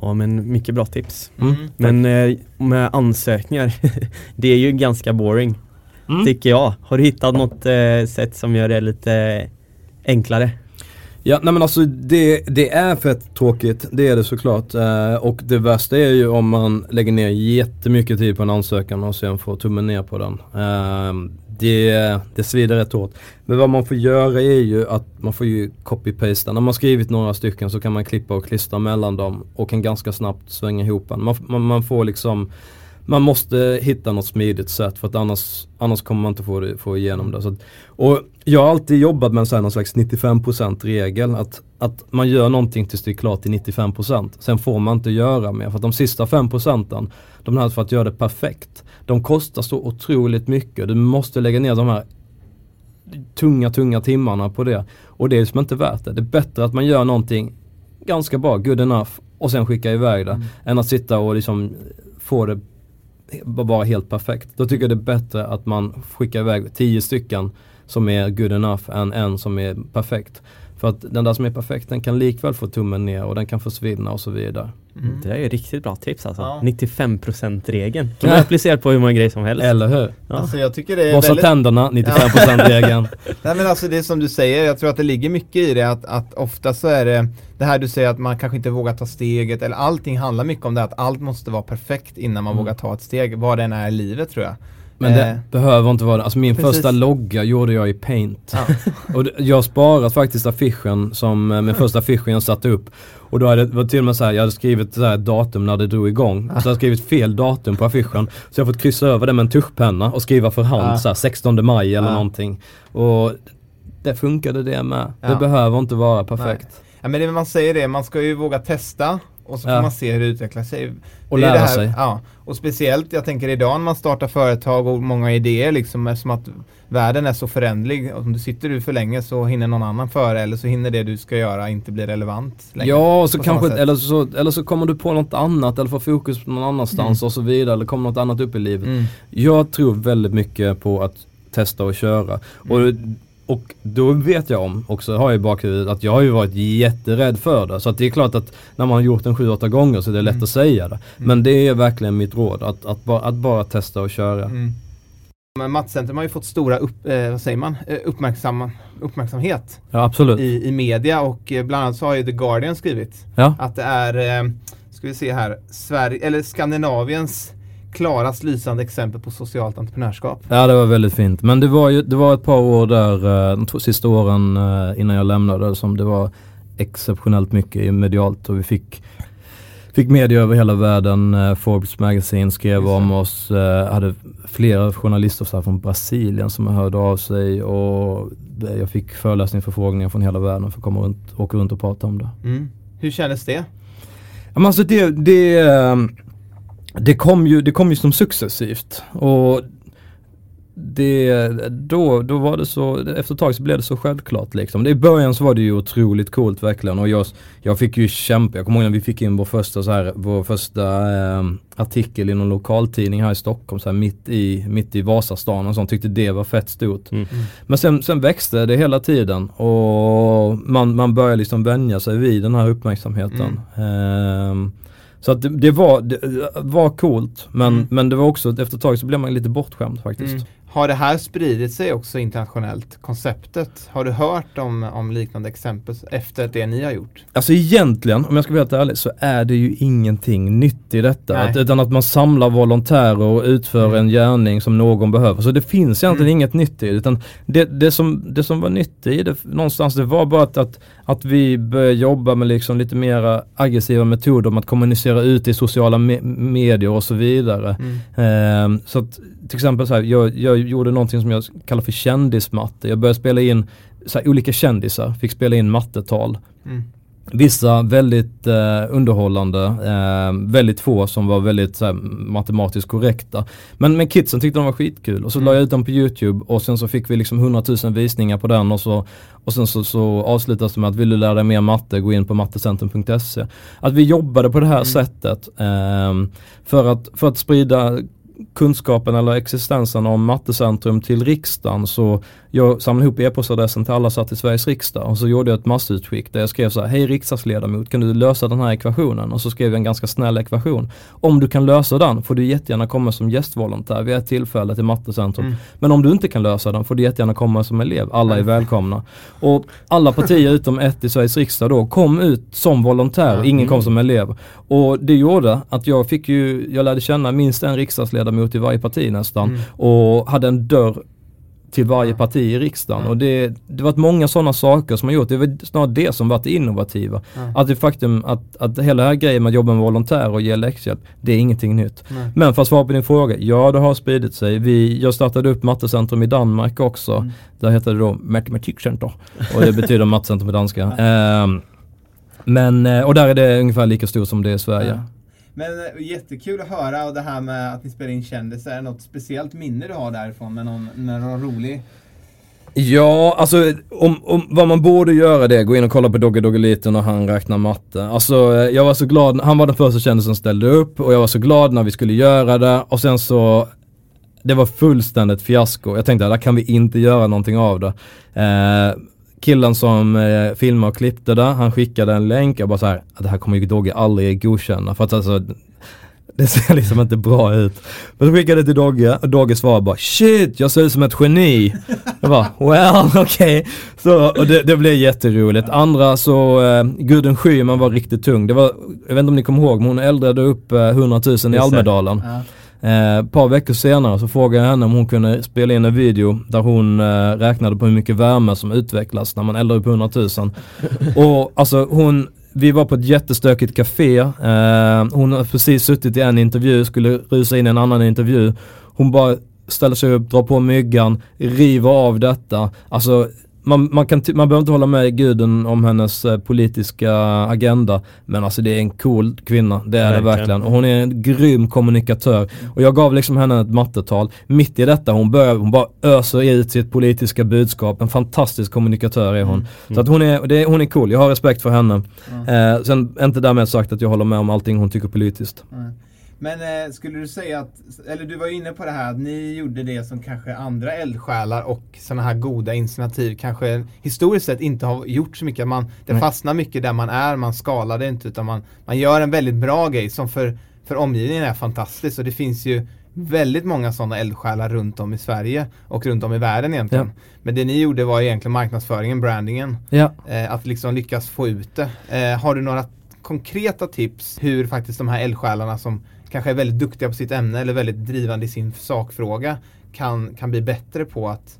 Ja men mycket bra tips. Mm. Men eh, med ansökningar, det är ju ganska boring. Mm. Tycker jag. Har du hittat något eh, sätt som gör det lite enklare? Ja, nej men alltså det, det är fett tråkigt, det är det såklart. Eh, och det värsta är ju om man lägger ner jättemycket tid på en ansökan och sen får tummen ner på den. Eh, det, det svider rätt hårt. Men vad man får göra är ju att man får ju copy-pasta. När man skrivit några stycken så kan man klippa och klistra mellan dem och kan ganska snabbt svänga ihop en. Man, man, man får liksom man måste hitta något smidigt sätt för att annars, annars kommer man inte få, det, få igenom det. Så att, och jag har alltid jobbat med en sån någon slags 95% regel. Att, att man gör någonting tills det är klart till 95%. Sen får man inte göra mer. För att de sista 5% de här för att göra det perfekt. De kostar så otroligt mycket. Du måste lägga ner de här tunga, tunga timmarna på det. Och det är liksom inte värt det. Det är bättre att man gör någonting ganska bra, good enough och sen skicka iväg det. Än att sitta och liksom få det vara helt perfekt. Då tycker jag det är bättre att man skickar iväg tio stycken som är good enough än en som är perfekt. För att den där som är perfekt den kan likväl få tummen ner och den kan försvinna och så vidare. Det där är riktigt bra tips alltså. Ja. 95% regeln. Kan man applicera på hur många grejer som helst. Eller hur? Ja. Alltså jag tycker det är Borsta väldigt... tänderna, 95% regeln. Nej men alltså det är som du säger, jag tror att det ligger mycket i det att, att ofta så är det det här du säger att man kanske inte vågar ta steget eller allting handlar mycket om det att allt måste vara perfekt innan man vågar ta ett steg, vad det än är i livet tror jag. Men det Eh, behöver inte vara det. Alltså min Precis. första logga gjorde jag i Paint. Ja. Och det- jag har sparat faktiskt affischen som, eh, min första affischen jag satte upp. Och då hade det var till och med så här, jag hade skrivit så här datum när det drog igång. Och så hade jag skrivit fel datum på affischen. Så jag har fått kryssa över det med en tuschpenna och skriva för hand Ja. så här 16 maj eller Ja. någonting. Och det funkade det med. Det Ja. behöver inte vara perfekt. Ja men det, man säger det, man ska ju våga testa och så får Ja. man se hur det utvecklar sig. Och Det är lära det här, sig. Ja, och speciellt jag tänker idag när man startar företag och många idéer liksom eftersom att världen är så förändlig. Om du sitter du för länge så hinner någon annan före eller så hinner det du ska göra inte bli relevant längre. Ja, så kanske, eller så, eller så kommer du på något annat eller får fokus på någon annanstans och så vidare. Eller kommer något annat upp i livet. Mm. Jag tror väldigt mycket på att testa och köra. Och, och då vet jag om, också har jag i bakhuvudet, att jag har ju varit jätterädd för det. Så att det är klart att när man har gjort en 7-8 gånger så är det lätt att säga det. Men det är verkligen mitt råd, att, att, bara, att bara testa och köra. Mm. Men Mattcentrum har ju fått stora upp, eh, vad säger man? Eh, uppmärksamma, uppmärksamhet Ja, i, i media och eh, bland annat så har ju The Guardian skrivit Ja. att det är, eh, ska vi se här, Sverige, eller Skandinaviens klarast lysande exempel på socialt entreprenörskap. Ja det var väldigt fint. Men det var ju det var ett par år där, eh, de två sista åren eh, innan jag lämnade som det var exceptionellt mycket medialt och vi fick Fick media över hela världen, eh, Forbes Magazine skrev Just om oss, hade flera journalister så från Brasilien som hörde av sig och jag fick föreläsningsförfrågningar från hela världen för att komma runt, åka runt och prata om det. Mm. Hur kändes det? Alltså det, det, det, kom ju, det kom ju som successivt. Och det, då, då var det så, efter ett tag så blev det så självklart liksom. I början så var det ju otroligt coolt verkligen och jag, jag fick ju kämpa, jag kommer ihåg när vi fick in vår första så här, vår första eh, artikel i någon lokaltidning här i Stockholm så här mitt i, mitt i Vasastan och sånt, tyckte det var fett stort. Mm. Men sen, sen växte det hela tiden och man, man började liksom vänja sig vid den här uppmärksamheten. Ehm, så att det, det, var, det var coolt men, Mm. men det var också, efter ett tag så blev man lite bortskämd faktiskt. Mm. Har det här spridit sig också internationellt, konceptet? Har du hört om, om liknande exempel efter det ni har gjort? Alltså egentligen, om jag ska vara helt ärlig, så är det ju ingenting nytt i detta. Att, utan att man samlar volontärer och utför Mm. en gärning som någon behöver. Så det finns egentligen Mm. inget nytt i det. Utan det, det, som, det som var nytt i det någonstans, det var bara att, att, att vi började jobba med liksom lite mer aggressiva metoder om att kommunicera ut i sociala me- medier och så vidare. Mm. Ehm, så att till exempel så här, jag, jag gjorde någonting som jag kallar för kändismatte. Jag började spela in så här, olika kändisar, fick spela in mattetal. Mm. Vissa väldigt eh, underhållande, eh, väldigt få som var väldigt så här, matematiskt korrekta. Men, men kidsen tyckte de var skitkul och så Mm. la jag ut dem på Youtube och sen så fick vi liksom 100 000 visningar på den och så och sen så, så avslutas det med att vill du lära dig mer matte, gå in på mattecentrum.se. Att vi jobbade på det här Mm. sättet ehm, för, att, för att sprida kunskapen eller existensen om Mattecentrum till riksdagen så jag samlade ihop e-postadressen till alla satt i Sveriges riksdag och så gjorde jag ett massutskick där jag skrev så här, hej riksdagsledamot kan du lösa den här ekvationen? Och så skrev jag en ganska snäll ekvation. Om du kan lösa den får du jättegärna komma som gästvolontär vid ett tillfälle till Mattecentrum. Mm. Men om du inte kan lösa den får du jättegärna komma som elev. Alla är Mm. välkomna. Och alla partier utom ett i Sveriges riksdag då kom ut som volontär, ingen kom Mm. som elev. Och det gjorde att jag fick ju, jag lärde känna minst en riksdagsledamot i varje parti nästan Mm. och hade en dörr till varje parti i riksdagen. Ja. Och det, det var många sådana saker som har gjort, det var snarare det som varit det innovativa. Ja. Att det faktum att, att hela det här grejen med att jobba med volontärer och ge läxhjälp, det är ingenting nytt. Nej. Men för att svara på din fråga, ja det har spridit sig. Vi, jag startade upp Mattecentrum i Danmark också. Mm. Där heter det då Matematikcenter och det betyder Mattecentrum på danska. Ehm, men, eh, och där är det ungefär lika stort som det är i Sverige. Ja. Men eh, jättekul att höra och det här med att ni spelar in kändisar. Är det något speciellt minne du har därifrån med någon, med någon rolig? Ja, alltså om, om, vad man borde göra det, gå in och kolla på Dogge Doggeliten och han räknar matte. Alltså eh, jag var så glad, han var den första kändisen som ställde upp och jag var så glad när vi skulle göra det och sen så det var fullständigt fiasko. Jag tänkte, där kan vi inte göra någonting av det. Eh, killen som eh, filmade och klippte det, han skickade en länk. Jag bara så här, det här kommer ju Dogge aldrig godkänna. För att alltså, det ser liksom inte bra ut. Men så skickade jag det till Dogge och Dogge svarade bara Shit, jag ser ut som ett geni. Jag bara, well, okej. Så, och det, det blev jätteroligt. Andra så, eh, Gudrun Schyman var riktigt tung. Det var, jag vet inte om ni kommer ihåg, men hon eldrade upp eh, 100 000 i. Almedalen. Ja. Eh, ett par veckor senare så frågade jag henne om hon kunde spela in en video där hon eh, räknade på hur mycket värme som utvecklas när man eldar upp 100 000. och alltså hon, vi var på ett jättestökigt café. Eh, hon har precis suttit i en intervju, skulle rusa in i en annan intervju. Hon bara ställer sig upp, drar på myggan, river av detta. Alltså man, man, kan man behöver inte hålla med guden om hennes eh, politiska agenda men alltså det är en cool kvinna, det är det Verkligen. verkligen. Och hon är en grym kommunikatör. Och jag gav liksom henne ett mattetal. Mitt i detta, hon, börjar, hon bara öser ut sitt politiska budskap. En fantastisk kommunikatör är hon. Så att hon är, det, hon är cool, jag har respekt för henne. Eh, sen inte därmed sagt att jag håller med om allting hon tycker politiskt. Nej. Men eh, skulle du säga att, eller du var ju inne på det här att ni gjorde det som kanske andra eldsjälar och sådana här goda initiativ kanske historiskt sett inte har gjort så mycket. Man, det Nej. fastnar mycket där man är, man skalar det inte utan man, man gör en väldigt bra grej som för, för omgivningen är fantastiskt och det finns ju väldigt många sådana eldsjälar runt om i Sverige och runt om i världen egentligen. Ja. Men det ni gjorde var egentligen marknadsföringen, brandingen. Ja. Eh, att liksom lyckas få ut det. Eh, har du några konkreta tips hur faktiskt de här eldsjälarna som kanske är väldigt duktiga på sitt ämne eller väldigt drivande i sin sakfråga kan, kan bli bättre på att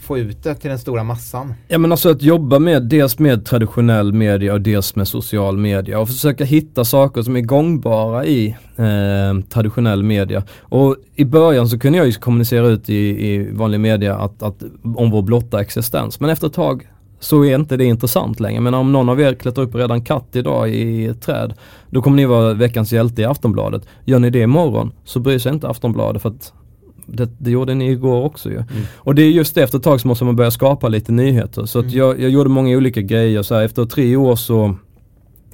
få ut det till den stora massan? Ja men alltså att jobba med dels med traditionell media och dels med social media och försöka hitta saker som är gångbara i eh, traditionell media. Och i början så kunde jag ju kommunicera ut i, i vanlig media att, att, om vår blotta existens. Men efter ett tag så är inte det intressant längre. Men om någon av er klättrar upp redan katt idag i ett träd, då kommer ni vara veckans hjälte i Aftonbladet. Gör ni det imorgon så bryr sig inte Aftonbladet för att det, det gjorde ni igår också ju. Och det är just det, efter ett tag så måste man börja skapa lite nyheter. Så att Mm. jag, jag gjorde många olika grejer. Så här, efter tre år så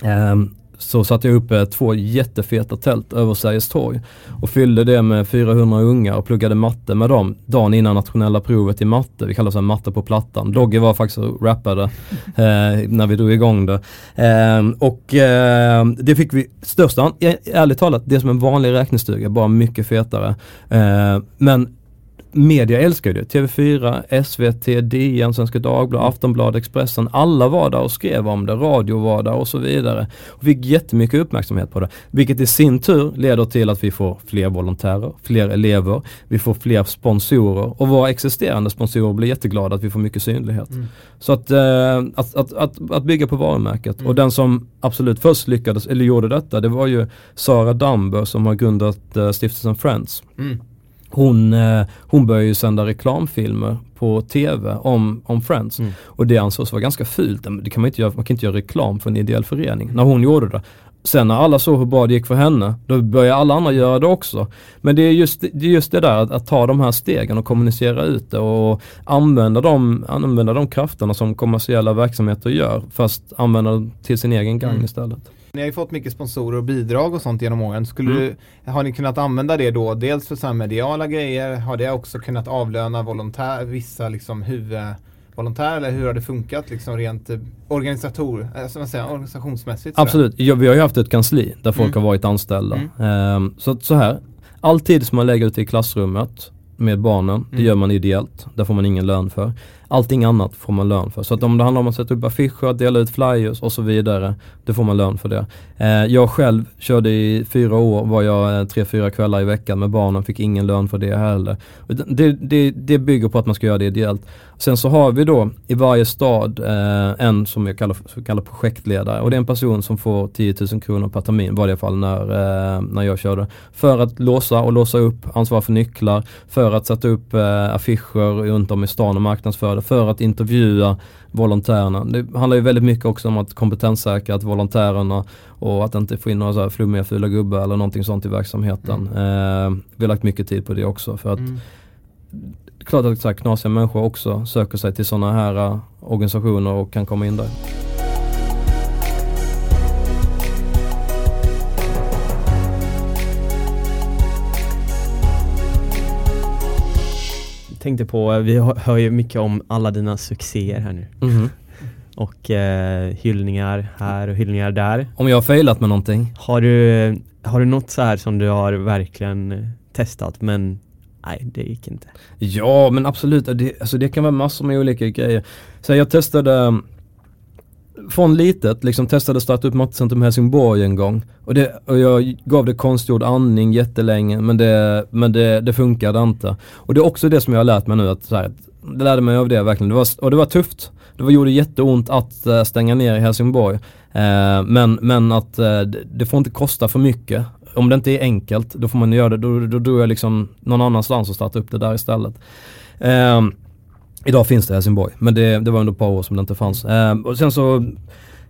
ehm, så satte jag upp eh, två jättefeta tält över Sergels torg och fyllde det med 400 ungar och pluggade matte med dem dagen innan nationella provet i matte. Vi kallar det matte på plattan. Dogge var faktiskt och rappade eh, när vi drog igång det. Ehm, och eh, det fick vi största, ärligt talat, det är som en vanlig räknestuga, bara mycket fetare. Eh, men media älskar ju det. TV4, SVT, DN, Svenska Dagbladet, Aftonbladet, Expressen. Alla var där och skrev om det. Radio var där och så vidare. Och fick jättemycket uppmärksamhet på det. Vilket i sin tur leder till att vi får fler volontärer, fler elever, vi får fler sponsorer och våra existerande sponsorer blir jätteglada att vi får mycket synlighet. Mm. Så att, eh, att, att, att, att bygga på varumärket. Mm. Och den som absolut först lyckades, eller gjorde detta, det var ju Sara Damber som har grundat eh, stiftelsen Friends. Mm. Hon, eh, hon började ju sända reklamfilmer på TV om, om Friends. Mm. Och det ansågs vara ganska fult. Det kan man, inte göra, man kan inte göra reklam för en ideell förening. När hon gjorde det. Sen när alla såg hur bra det gick för henne, då började alla andra göra det också. Men det är just det, är just det där att, att ta de här stegen och kommunicera ut det och använda de, använda de krafterna som kommersiella verksamheter gör. Fast använda dem till sin egen gang Mm. istället. Ni har ju fått mycket sponsorer och bidrag och sånt genom åren. Skulle Mm. du, har ni kunnat använda det då? Dels för så mediala grejer, har det också kunnat avlöna volontär, vissa liksom huvudvolontärer eller hur har det funkat liksom rent eh, organisator, som man säger, organisationsmässigt? Absolut, ja, vi har ju haft ett kansli där folk Mm. har varit anställda. Ehm, så, att så här, all tid som man lägger ut i klassrummet med barnen, det Mm. gör man ideellt. Där får man ingen lön för. Allting annat får man lön för. Så att om det handlar om att sätta upp affischer, dela ut flyers och så vidare, då får man lön för det. Eh, jag själv körde i fyra år, var jag eh, tre, fyra kvällar i veckan med barnen, fick ingen lön för det heller. Det, det, det bygger på att man ska göra det ideellt. Sen så har vi då i varje stad eh, en som jag kallar, som jag kallar projektledare och det är en person som får 10 000 kronor per termin, var det fall när, eh, när jag körde. För att låsa och låsa upp, ansvara för nycklar, för att sätta upp eh, affischer runt om i stan och marknadsföra det, för att intervjua volontärerna. Det handlar ju väldigt mycket också om att kompetenssäkra att volontärerna och att inte få in några så här flummiga fula gubbar eller någonting sånt i verksamheten. Eh, vi har lagt mycket tid på det också för att Mm. Klart att så här knasiga människor också söker sig till sådana här uh, organisationer och kan komma in där. Tänkte på, eh, vi hör ju mycket om alla dina succéer här nu. Och eh, hyllningar här och hyllningar där. Om jag har failat med någonting? Har du, har du något så här som du har verkligen eh, testat men nej det gick inte? Ja men absolut, det, alltså det kan vara massor med olika grejer. Så jag testade från litet, liksom testade starta upp Mattecentrum Helsingborg en gång. Och, det, och jag gav det konstgjord andning jättelänge men det, men det, det funkade inte. Och det är också det som jag har lärt mig nu att, så här, det lärde mig av det verkligen. Det var, och det var tufft. Det var, gjorde jätteont att eh, stänga ner i Helsingborg. Eh, men, men att eh, det, det får inte kosta för mycket. Om det inte är enkelt, då får man göra det. Då, då drog jag liksom någon annanstans och startade upp det där istället. Eh, idag finns det i Helsingborg, men det, det var under ett par år som det inte fanns. Eh, och sen så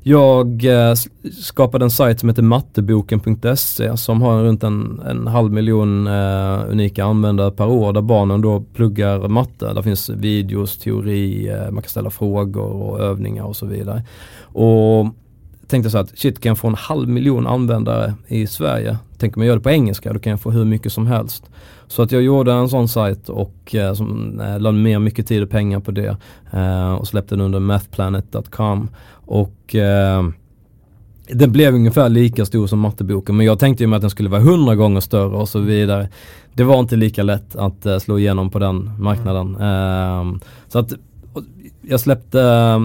jag eh, skapade en sajt som heter matteboken.se som har runt en, en halv miljon eh, unika användare per år där barnen då pluggar matte. Där finns videos, teori, eh, man kan ställa frågor och övningar och så vidare. Och tänkte så att shit kan jag få en halv miljon användare i Sverige, tänk om jag gör det på engelska, då kan jag få hur mycket som helst. Så att jag gjorde en sån sajt och eh, som, eh, la ner mycket tid och pengar på det eh, och släppte den under mathplanet.com och eh, den blev ungefär lika stor som matteboken men jag tänkte ju mig att den skulle vara hundra gånger större och så vidare. Det var inte lika lätt att eh, slå igenom på den marknaden. Eh, så att jag släppte,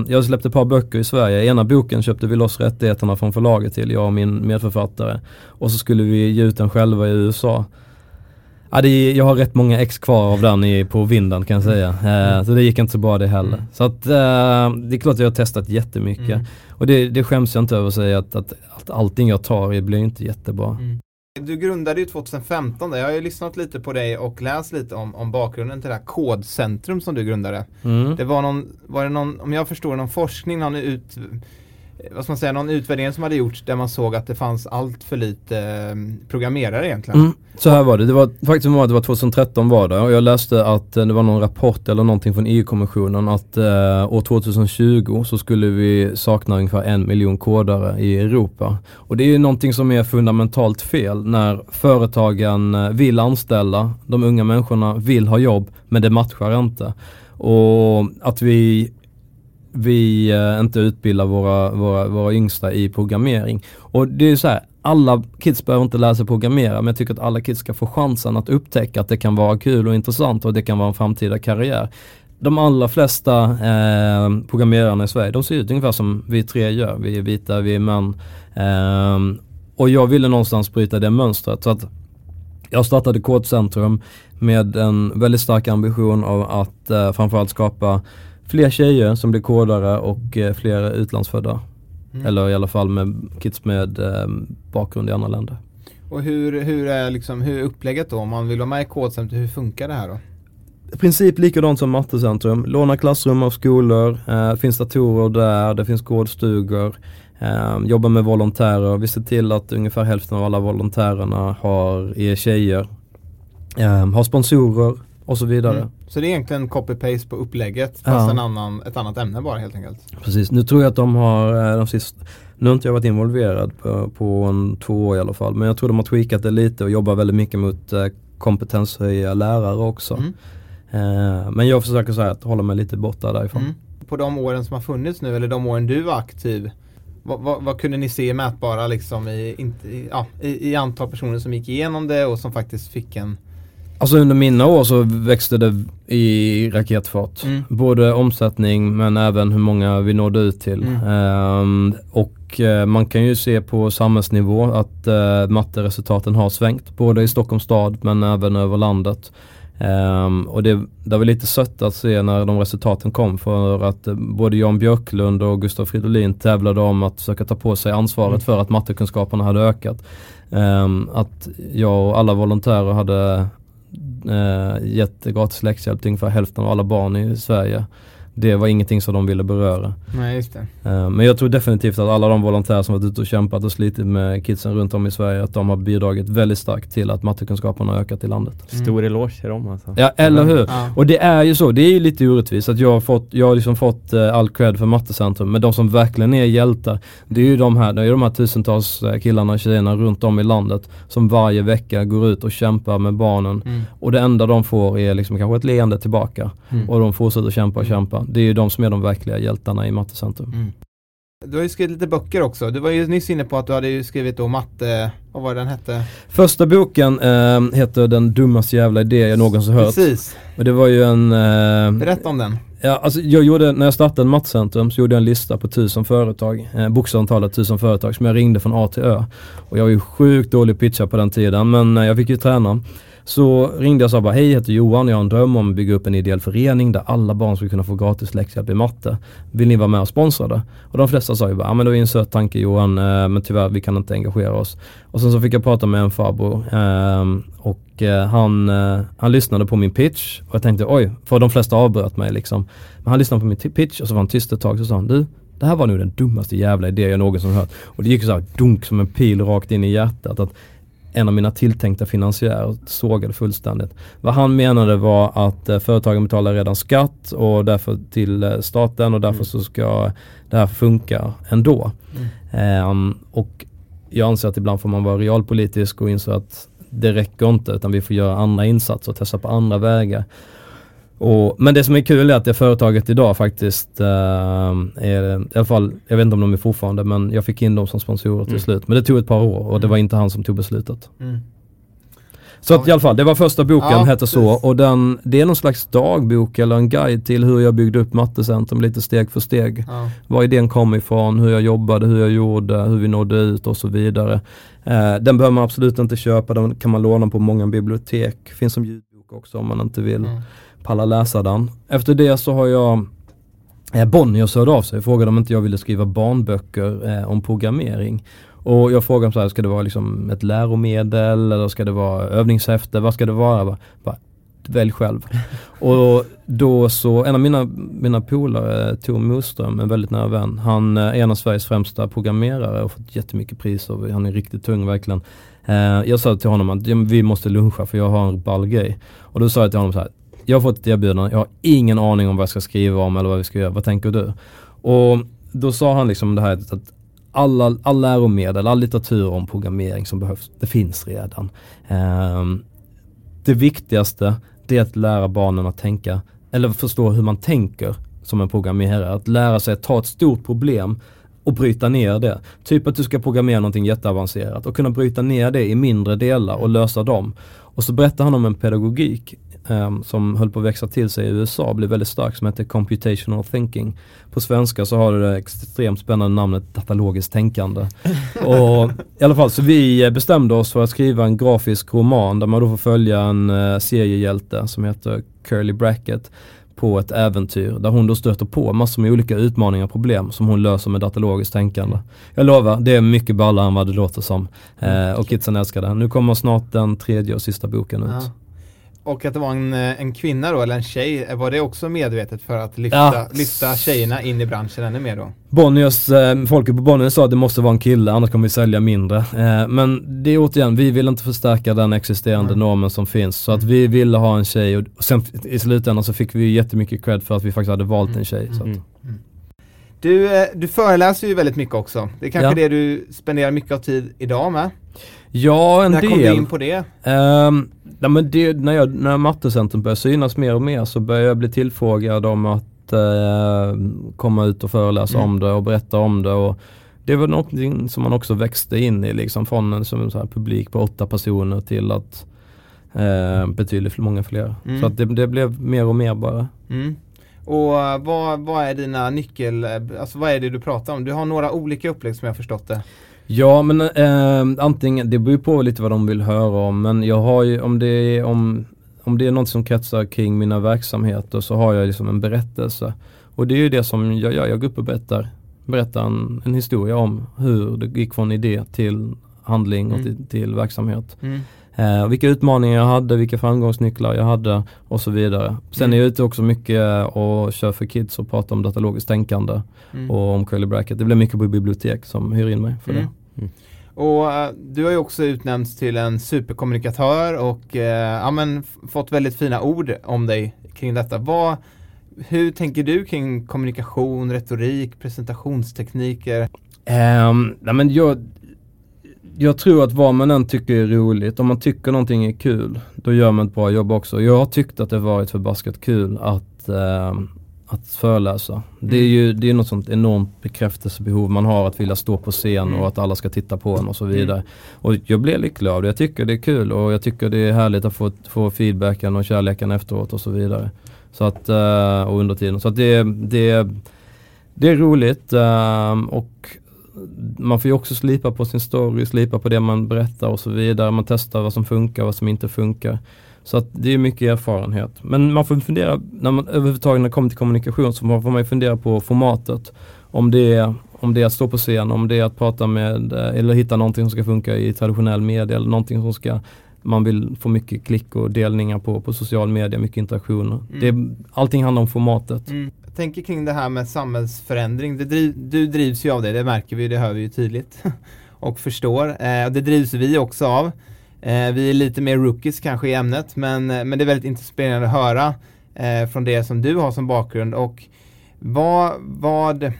jag släppte ett par böcker i Sverige. Ena boken köpte vi loss rättigheterna från förlaget till, jag och min medförfattare. Och så skulle vi ge ut den själva i USA. Ja, det, jag har rätt många ex kvar av den i, på vinden kan jag säga. Eh, så det gick inte så bra det heller. Mm. Så att eh, det är klart att jag har testat jättemycket. Mm. Och det, det skäms jag inte över att säga att, att, att allting jag tar i blir inte jättebra. Mm. Du grundade ju 2015 där. Jag har ju lyssnat lite på dig och läst lite om, om bakgrunden till det här kodcentrum som du grundade. Mm. Det var någon, var det någon, om jag förstår någon forskning, någon ut, Eh, vad ska man säga, någon utvärdering som hade gjorts där man såg att det fanns allt för lite eh, programmerare egentligen. Mm, så här var det, det var faktiskt var det var 2013 var det och jag läste att eh, det var någon rapport eller någonting från EU-kommissionen att eh, år 2020 så skulle vi sakna ungefär en miljon kodare i Europa. Och det är ju någonting som är fundamentalt fel när företagen vill anställa, de unga människorna vill ha jobb men det matchar inte. Och att vi vi eh, inte utbildar våra, våra, våra yngsta i programmering. Och det är så här, alla kids behöver inte lära sig programmera men jag tycker att alla kids ska få chansen att upptäcka att det kan vara kul och intressant och det kan vara en framtida karriär. De allra flesta eh, programmerarna i Sverige, de ser ut ungefär som vi tre gör. Vi är vita, vi är män. Eh, och jag ville någonstans bryta det mönstret. Så att jag startade Kodcentrum med en väldigt stark ambition av att eh, framförallt skapa fler tjejer som blir kodare och eh, fler utlandsfödda. Mm. Eller i alla fall med kids med eh, bakgrund i andra länder. Och hur, hur är liksom, hur är upplägget då? Om man vill vara med i Kodcentrum, hur funkar det här då? I princip likadant som Mattecentrum. Låna klassrum av skolor, eh, finns datorer där, det finns kodstugor. Eh, jobbar med volontärer. Vi ser till att ungefär hälften av alla volontärerna har, är tjejer. Eh, har sponsorer och så vidare. Mm. Så det är egentligen copy-paste på upplägget fast ja. en annan, ett annat ämne bara helt enkelt? Precis, nu tror jag att de har eh, de sista nu har inte jag varit involverad på, på en två år i alla fall men jag tror de har tweakat det lite och jobbar väldigt mycket mot eh, kompetenshöja lärare också. Mm. Eh, men jag försöker så att hålla mig lite borta därifrån. Mm. På de åren som har funnits nu eller de åren du var aktiv vad, vad, vad, kunde ni se mätbara liksom i, i, ja, i, i, antal personer som gick igenom det och som faktiskt fick en Alltså under mina år så växte det i raketfart. Mm. Både omsättning men även hur många vi nådde ut till. Mm. Um, och uh, man kan ju se på samhällsnivå att uh, matteresultaten har svängt. Både i Stockholms stad men även över landet. Um, och det, det var lite sött att se när de resultaten kom för att uh, både Jan Björklund och Gustav Fridolin tävlade om att försöka ta på sig ansvaret mm. för att mattekunskaperna hade ökat. Um, att jag och alla volontärer hade eh, gett gratis läxhjälp till ungefär hälften av alla barn i Sverige det var ingenting som de ville beröra. Nej, just det. Uh, men jag tror definitivt att alla de volontärer som varit ute och kämpat och slitit med kidsen runt om i Sverige, att de har bidragit väldigt starkt till att mattekunskaperna har ökat i landet. Mm. Stor eloge till dem alltså. Ja, eller hur? Ja. Och det är ju så, det är ju lite orättvist att jag har fått, jag har liksom fått uh, all cred för Mattecentrum, men de som verkligen är hjältar, det är ju de här, det är de här tusentals uh, killarna och tjejerna runt om i landet som varje vecka går ut och kämpar med barnen. Mm. Och det enda de får är liksom kanske ett leende tillbaka. Mm. Och de fortsätter kämpa och kämpa det är ju de som är de verkliga hjältarna i Mattecentrum. Mm. Du har ju skrivit lite böcker också. Du var ju nyss inne på att du hade skrivit då matte, vad var det den hette? Första boken eh, heter Den dummaste jävla idé jag någonsin hört. Precis. Och det var ju en... Eh, Berätta om den. Ja, alltså jag gjorde, när jag startade Mattecentrum så gjorde jag en lista på tusen företag, eh, bokstavligt talat tusen företag som jag ringde från A till Ö. Och jag var ju sjukt dålig pitcha på den tiden men eh, jag fick ju träna. Så ringde jag och sa bara, hej jag heter Johan, jag har en dröm om att bygga upp en ideell förening där alla barn skulle kunna få gratis läxhjälp i matte. Vill ni vara med och sponsra det? Och de flesta sa ju bara, ja men det var en söt tanke Johan, eh, men tyvärr vi kan inte engagera oss. Och sen så fick jag prata med en farbror ehm, och eh, han, eh, han lyssnade på min pitch och jag tänkte oj, för de flesta avbröt mig liksom. Men han lyssnade på min pitch och så var han tyst ett tag så sa han, du det här var nog den dummaste jävla idé jag någonsin hört. Och det gick så här dunk som en pil rakt in i hjärtat. Att en av mina tilltänkta finansiärer sågade fullständigt. Vad han menade var att eh, företagen betalar redan skatt och därför till eh, staten och därför mm. så ska det här funka ändå. Mm. Um, och jag anser att ibland får man vara realpolitisk och inse att det räcker inte utan vi får göra andra insatser och testa på andra vägar. Och, men det som är kul är att det företaget idag faktiskt uh, är, i alla fall, jag vet inte om de är fortfarande, men jag fick in dem som sponsorer till mm. slut. Men det tog ett par år och mm. det var inte han som tog beslutet. Mm. Så att i alla fall, det var första boken, ja, hette så. Och den, det är någon slags dagbok eller en guide till hur jag byggde upp Mattecentrum lite steg för steg. Ja. Var idén kom ifrån, hur jag jobbade, hur jag gjorde, hur vi nådde ut och så vidare. Eh, den behöver man absolut inte köpa, den kan man låna på många bibliotek. Finns som ljudbok också om man inte vill. Mm palla läsa den. Efter det så har jag eh, Bonniers hörde av sig och frågade om inte jag ville skriva barnböcker eh, om programmering. Och jag frågade så här, ska det vara liksom ett läromedel eller ska det vara övningshäfte? Vad ska det vara? Bara, bara, välj själv. och då så, en av mina, mina polare, Tor Moström, en väldigt nära vän, han är en av Sveriges främsta programmerare och fått jättemycket priser. Han är riktigt tung verkligen. Eh, jag sa till honom att vi måste luncha för jag har en ball grej. Och då sa jag till honom så här, jag har fått ett erbjudande, jag har ingen aning om vad jag ska skriva om eller vad vi ska göra, vad tänker du? Och då sa han liksom det här att alla, all läromedel, all litteratur om programmering som behövs, det finns redan. Um, det viktigaste det är att lära barnen att tänka, eller förstå hur man tänker som en programmerare. Att lära sig att ta ett stort problem och bryta ner det. Typ att du ska programmera någonting jätteavancerat och kunna bryta ner det i mindre delar och lösa dem. Och så berättar han om en pedagogik um, som höll på att växa till sig i USA, blev väldigt stark, som heter computational thinking. På svenska så har det det extremt spännande namnet datalogiskt tänkande. och i alla fall, så vi bestämde oss för att skriva en grafisk roman där man då får följa en uh, seriehjälte som heter Curly Bracket på ett äventyr där hon då stöter på massor med olika utmaningar och problem som hon löser med datalogiskt tänkande. Jag lovar, det är mycket ballare än vad det låter som. Eh, och kidsen älskar det. Nu kommer snart den tredje och sista boken ut. Ja. Och att det var en, eh, en kvinna då, eller en tjej, var det också medvetet för att lyfta, ja. lyfta tjejerna in i branschen ännu mer då? Bonniers, eh, folket på Bonniers sa att det måste vara en kille, annars kommer vi sälja mindre. Eh, men det är återigen, vi vill inte förstärka den existerande mm. normen som finns. Så att vi ville ha en tjej och sen i slutändan så fick vi jättemycket cred för att vi faktiskt hade valt en tjej. Så mm. Mm. Du, eh, du föreläser ju väldigt mycket också. Det är kanske ja. det du spenderar mycket av tid idag med? Ja, en när del. När kom du in på det? Um, ja, men det, när, jag, när Mattecentrum började synas mer och mer så började jag bli tillfrågad om att uh, komma ut och föreläsa mm. om det och berätta om det. Och det var någonting som man också växte in i liksom från en, som så publik på åtta personer till att uh, betydligt många fler. Mm. Så att det, det, blev mer och mer bara. Mm. Och uh, vad, vad är dina nyckel, alltså vad är det du pratar om? Du har några olika upplägg som jag förstått det. Ja men eh, antingen, det beror ju på lite vad de vill höra om men jag har ju om det är, om, om det är något som kretsar kring mina verksamheter så har jag liksom en berättelse. Och det är ju det som jag gör, jag går upp och berättar, berättar en, en historia om hur det gick från idé till handling och mm. till, till, verksamhet. Mm. Eh, vilka utmaningar jag hade, vilka framgångsnycklar jag hade och så vidare. Sen mm. är jag ute också mycket och kör för kids och pratar om datalogiskt tänkande mm. och om curly bracket. Det blir mycket på bibliotek som hyr in mig för det. Mm. Och uh, du har ju också utnämnts till en superkommunikatör och uh, ja, men, fått väldigt fina ord om dig kring detta. Vad, hur tänker du kring kommunikation, retorik, presentationstekniker? Um, nej, men jag, jag tror att vad man än tycker är roligt, om man tycker någonting är kul, då gör man ett bra jobb också. Jag har tyckt att det varit förbaskat kul att, uh, att föreläsa. Mm. Det är ju det är något sånt enormt bekräftelsebehov man har att vilja stå på scen mm. och att alla ska titta på en och så mm. vidare. Och jag blir lycklig av det. Jag tycker det är kul och jag tycker det är härligt att få, få feedbacken och kärleken efteråt och så vidare. Så att, uh, och under tiden. Så att det, det, det är roligt uh, och man får ju också slipa på sin story, slipa på det man berättar och så vidare. Man testar vad som funkar, vad som inte funkar. Så att det är mycket erfarenhet. Men man får fundera, när man överhuvudtaget när det kommer till kommunikation så får man ju fundera på formatet. Om det, är, om det är att stå på scen, om det är att prata med eh, eller hitta någonting som ska funka i traditionell media eller någonting som ska man vill få mycket klick och delningar på, på social media, mycket interaktioner. Mm. Det, allting handlar om formatet. Mm. Jag tänker kring det här med samhällsförändring. Det driv, du drivs ju av det, det märker vi, det hör vi ju tydligt och förstår. Eh, det drivs vi också av. Eh, vi är lite mer rookies kanske i ämnet men, eh, men det är väldigt inspirerande att höra eh, från det som du har som bakgrund. Och vad, vad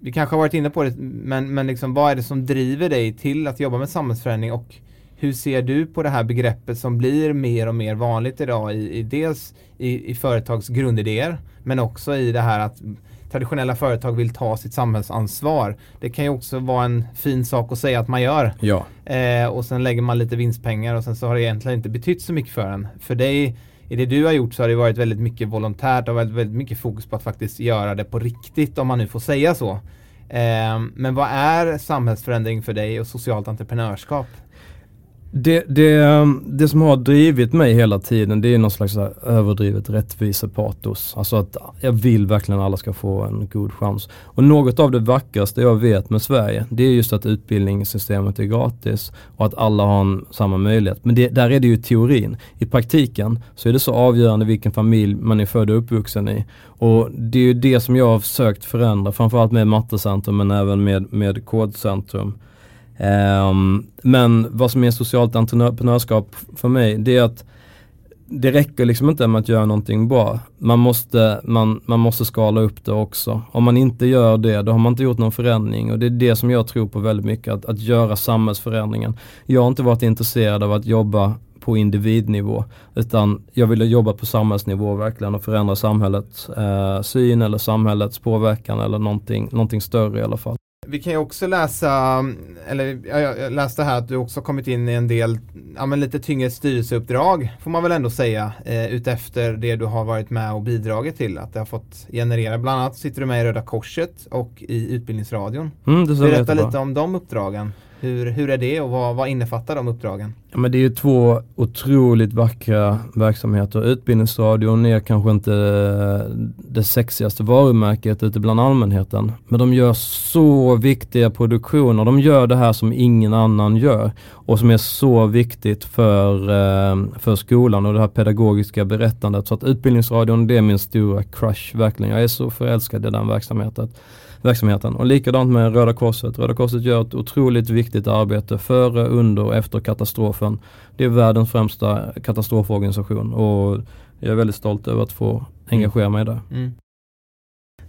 vi kanske har varit inne på det men, men liksom, vad är det som driver dig till att jobba med samhällsförändring? Och hur ser du på det här begreppet som blir mer och mer vanligt idag i, i dels i, i företags grundidéer men också i det här att traditionella företag vill ta sitt samhällsansvar. Det kan ju också vara en fin sak att säga att man gör. Ja. Eh, och sen lägger man lite vinstpengar och sen så har det egentligen inte betytt så mycket för en. För dig, i det du har gjort så har det varit väldigt mycket volontärt och väldigt, väldigt mycket fokus på att faktiskt göra det på riktigt om man nu får säga så. Eh, men vad är samhällsförändring för dig och socialt entreprenörskap? Det, det, det som har drivit mig hela tiden det är någon slags överdrivet rättvisepatos. Alltså att jag vill verkligen att alla ska få en god chans. Och något av det vackraste jag vet med Sverige det är just att utbildningssystemet är gratis och att alla har en, samma möjlighet. Men det, där är det ju teorin. I praktiken så är det så avgörande vilken familj man är född och uppvuxen i. Och det är ju det som jag har försökt förändra framförallt med Mattecentrum men även med, med Kodcentrum. Um, men vad som är socialt entreprenörskap för mig, det är att det räcker liksom inte med att göra någonting bra. Man måste, man, man måste skala upp det också. Om man inte gör det, då har man inte gjort någon förändring och det är det som jag tror på väldigt mycket, att, att göra samhällsförändringen. Jag har inte varit intresserad av att jobba på individnivå utan jag ville jobba på samhällsnivå verkligen och förändra samhällets eh, syn eller samhällets påverkan eller någonting, någonting större i alla fall. Vi kan ju också läsa, eller jag läste här att du också kommit in i en del, ja men lite tyngre styrelseuppdrag får man väl ändå säga eh, utefter det du har varit med och bidragit till att det har fått generera. Bland annat sitter du med i Röda Korset och i Utbildningsradion. Mm, Berätta lite om de uppdragen. Hur, hur är det och vad, vad innefattar de uppdragen? Ja, men det är ju två otroligt vackra verksamheter. Utbildningsradion är kanske inte eh, det sexigaste varumärket ute bland allmänheten. Men de gör så viktiga produktioner. De gör det här som ingen annan gör och som är så viktigt för, eh, för skolan och det här pedagogiska berättandet. Så att Utbildningsradion det är min stora crush verkligen. Jag är så förälskad i den verksamheten verksamheten. Och likadant med Röda Korset. Röda Korset gör ett otroligt viktigt arbete före, under och efter katastrofen. Det är världens främsta katastroforganisation och jag är väldigt stolt över att få engagera mig där. Mm.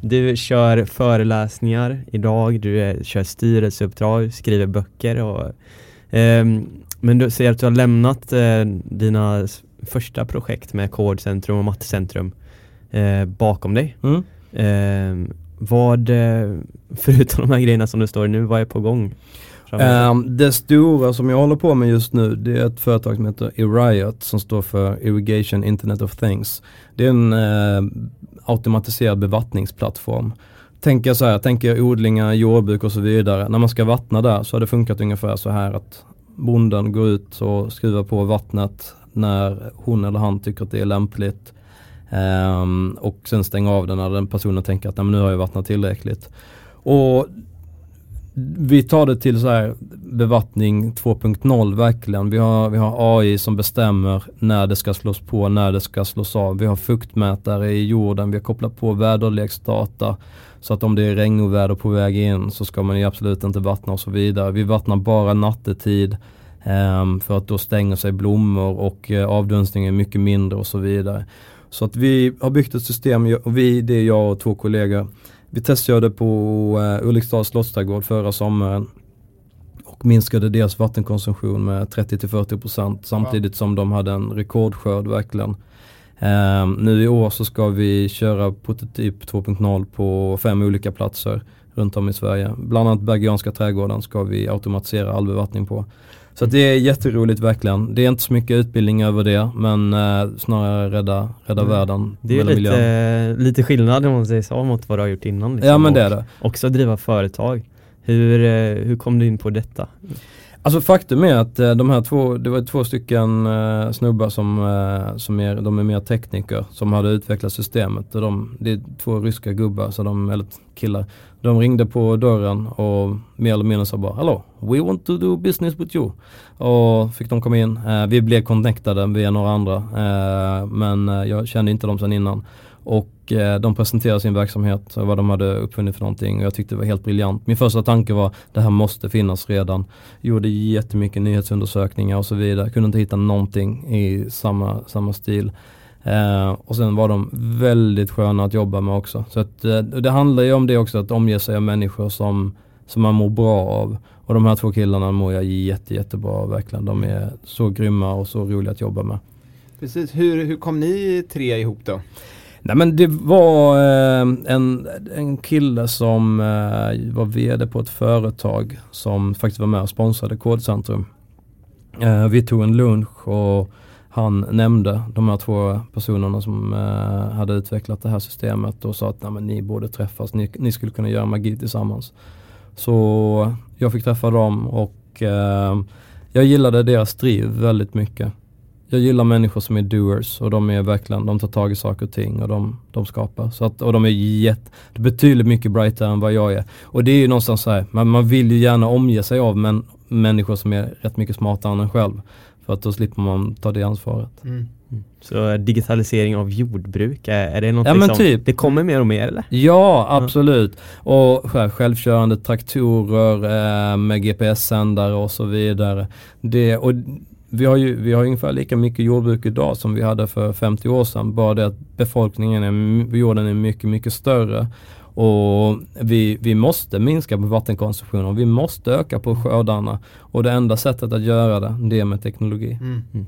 Du kör föreläsningar idag, du är, kör styrelseuppdrag, skriver böcker och eh, men du säger att du har lämnat eh, dina första projekt med Kodcentrum och Mattecentrum eh, bakom dig. Mm. Eh, vad, eh, förutom de här grejerna som du står i nu, vad är på gång? Um, det stora som jag håller på med just nu det är ett företag som heter Eriot som står för Irrigation Internet of Things. Det är en uh, automatiserad bevattningsplattform. Tänker så här, tänker odlingar, jordbruk och så vidare. När man ska vattna där så har det funkat ungefär så här att bonden går ut och skruvar på vattnet när hon eller han tycker att det är lämpligt. Um, och sen stänga av den när den personen tänker att nu har jag vattnat tillräckligt. Och vi tar det till så här bevattning 2.0 verkligen. Vi har, vi har AI som bestämmer när det ska slås på, när det ska slås av. Vi har fuktmätare i jorden, vi har kopplat på väderleksdata. Så att om det är regnoväder på väg in så ska man ju absolut inte vattna och så vidare. Vi vattnar bara nattetid um, för att då stänger sig blommor och eh, uh, avdunstningen är mycket mindre och så vidare. Så att vi har byggt ett system, och vi, det är jag och två kollegor. Vi testkörde på uh, Ulriksdals slottsträdgård förra sommaren och minskade deras vattenkonsumtion med 30-40% samtidigt som de hade en rekordskörd verkligen. Um, nu i år så ska vi köra prototyp 2.0 på fem olika platser runt om i Sverige. Bland annat Bergianska trädgården ska vi automatisera all bevattning på. Så det är jätteroligt verkligen. Det är inte så mycket utbildning över det men eh, snarare rädda, rädda mm. världen. Det är lite, lite skillnad om man säger så mot vad du har gjort innan. Liksom. Ja men det är det. Också driva företag. Hur, eh, hur kom du in på detta? Alltså faktum är att eh, de här två, det var två stycken uh, snubbar som, uh, som är, de är mer tekniker som hade utvecklat systemet. Och de, det är två ryska gubbar, så de, eller killar. De ringde på dörren och mer eller mindre sa bara Hallå, we want to do business with you. Och fick de komma in. Eh, vi blev connectade via några andra eh, men eh, jag kände inte dem sedan innan. Och eh, de presenterade sin verksamhet och vad de hade uppfunnit för någonting och jag tyckte det var helt briljant. Min första tanke var det här måste finnas redan. Gjorde jättemycket nyhetsundersökningar och så vidare. Kunde inte hitta någonting i samma, samma stil. Eh, och sen var de väldigt sköna att jobba med också. Så att, eh, det handlar ju om det också att omge sig av människor som, som man mår bra av. Och de här två killarna mår jag jätte, jättebra av verkligen. De är så grymma och så roliga att jobba med. Precis, hur, hur kom ni tre ihop då? Nej men det var eh, en, en kille som eh, var VD på ett företag som faktiskt var med och sponsrade Kodcentrum. Eh, vi tog en lunch och han nämnde de här två personerna som eh, hade utvecklat det här systemet och sa att Nej, men ni borde träffas, ni, ni skulle kunna göra magi tillsammans. Så jag fick träffa dem och eh, jag gillade deras driv väldigt mycket. Jag gillar människor som är doers och de är verkligen, de tar tag i saker och ting och de, de skapar. Så att, och de är jätte, betydligt mycket brightare än vad jag är. Och det är ju någonstans så här, man, man vill ju gärna omge sig av men, människor som är rätt mycket smartare än en själv. För att då slipper man ta det ansvaret. Mm. Så digitalisering av jordbruk, är, är det något Ja, men som, typ. det kommer mer och mer eller? Ja, absolut. Och själv, självkörande traktorer eh, med GPS-sändare och så vidare. Det, och vi har ju vi har ungefär lika mycket jordbruk idag som vi hade för 50 år sedan. Bara det att befolkningen är, på jorden är mycket, mycket större. Och vi, vi måste minska på vattenkonsumtionen och vi måste öka på skördarna. Och det enda sättet att göra det, det är med teknologi. Mm. Mm.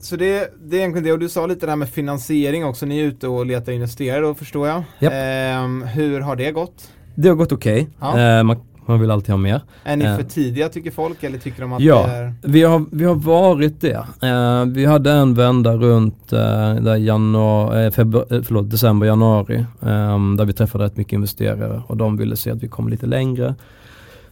Så det, det är egentligen det, och du sa lite det här med finansiering också, ni är ute och letar investerare då förstår jag. Japp. Ehm, hur har det gått? Det har gått okej. Ja. Eh, man, man vill alltid ha mer. Är ni Eh. för tidiga tycker folk eller tycker de att Ja. det är... Vi har, vi har varit det. Eh, vi hade en vända runt eh, där januari, februari, förlåt, december, januari. eh, där vi träffade rätt mycket investerare och de ville se att vi kom lite längre.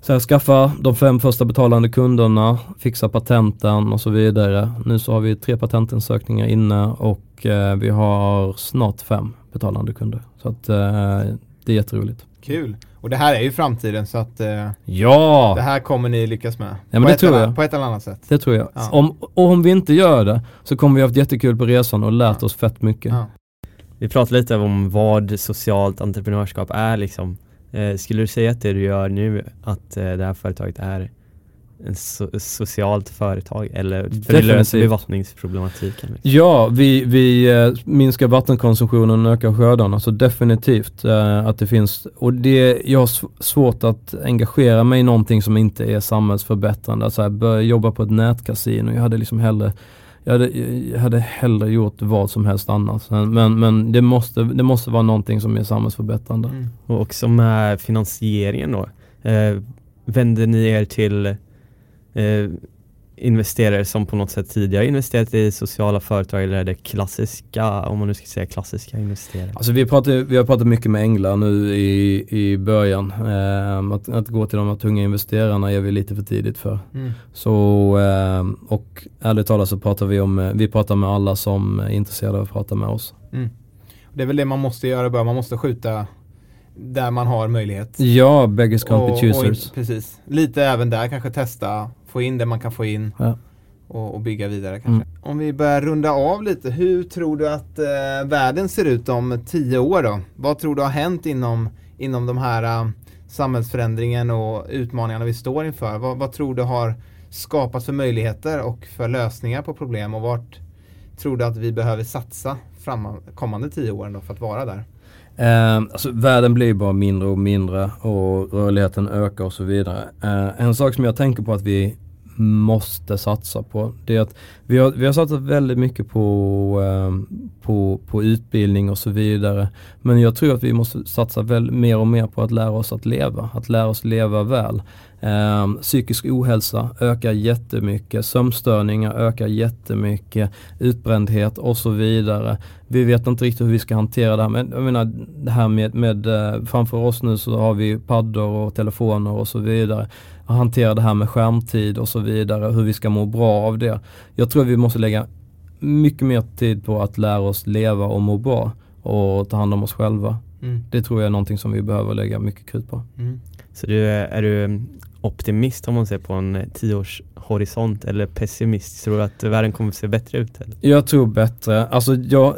Så här, skaffa de fem första betalande kunderna, fixa patenten och så vidare. Nu så har vi tre patentansökningar inne och eh, vi har snart fem betalande kunder. Så att eh, det är jätteroligt. Kul! Och det här är ju framtiden så att eh, Ja! det här kommer ni lyckas med. men på det ett eller, jag. På ett eller annat sätt. Det tror jag. Ja. Om, och om vi inte gör det så kommer vi haft jättekul på resan och lärt oss fett mycket. Ja. Vi pratade lite om vad socialt entreprenörskap är liksom. Eh, skulle du säga att det du gör nu, att eh, det här företaget är en so socialt företag eller för Definitivt. löser bevattningsproblematiken? Liksom. Ja, vi, vi eh, minskar vattenkonsumtionen och ökar skördarna så definitivt eh, att det finns och det, jag har sv- svårt att engagera mig i någonting som inte är samhällsförbättrande. Alltså, jag började jobba på ett nätkasino, jag hade liksom hellre jag hade, jag hade hellre gjort vad som helst annars. Men, men det, måste, det måste vara någonting som är samhällsförbättrande. Mm. Och också med finansieringen då. Eh, vänder ni er till eh, investerare som på något sätt tidigare investerat i sociala företag eller är det klassiska, om man nu ska säga klassiska investerare? Alltså vi, pratar, vi har pratat mycket med änglar nu i, i början. Ehm, att, att gå till de här tunga investerarna är vi lite för tidigt för. Mm. Så, ehm, och ärligt talat så pratar vi om, eh, vi pratar med alla som är intresserade av att prata med oss. Mm. Det är väl det man måste göra början, man måste skjuta där man har möjlighet. Ja, beggars can't Och- be choosers. precis. Lite även där kanske testa, få in det man kan få in Ja. och, och bygga vidare kanske. Mm. Om vi börjar runda av lite, hur tror du att eh, världen ser ut om tio år då? Vad tror du har hänt inom, inom de här eh, samhällsförändringen och utmaningarna vi står inför? Vad, vad tror du har skapats för möjligheter och för lösningar på problem och vart tror du att vi behöver satsa fram, kommande tio åren då för att vara där? Eh, alltså världen blir bara mindre och mindre och rörligheten ökar och så vidare. Eh, en sak som jag tänker på att vi måste satsa på det är att vi har, vi har satsat väldigt mycket på, eh, på, på utbildning och så vidare. Men jag tror att vi måste satsa väl, mer och mer på att lära oss att leva, att lära oss leva väl. Eh, psykisk ohälsa ökar jättemycket, sömnstörningar ökar jättemycket, utbrändhet och så vidare. Vi vet inte riktigt hur vi ska hantera det här. Men jag menar det här med, med eh, framför oss nu så har vi paddor och telefoner och så vidare. Hantera det här med skärmtid och så vidare, hur vi ska må bra av det. Jag tror vi måste lägga mycket mer tid på att lära oss leva och må bra och ta hand om oss själva. Mm. Det tror jag är någonting som vi behöver lägga mycket krut på. Mm. Så du, är du optimist om man ser på en eh, tioårshorisont eller pessimist? Tror du att världen kommer att se bättre ut? Eller? Jag tror bättre. Alltså jag,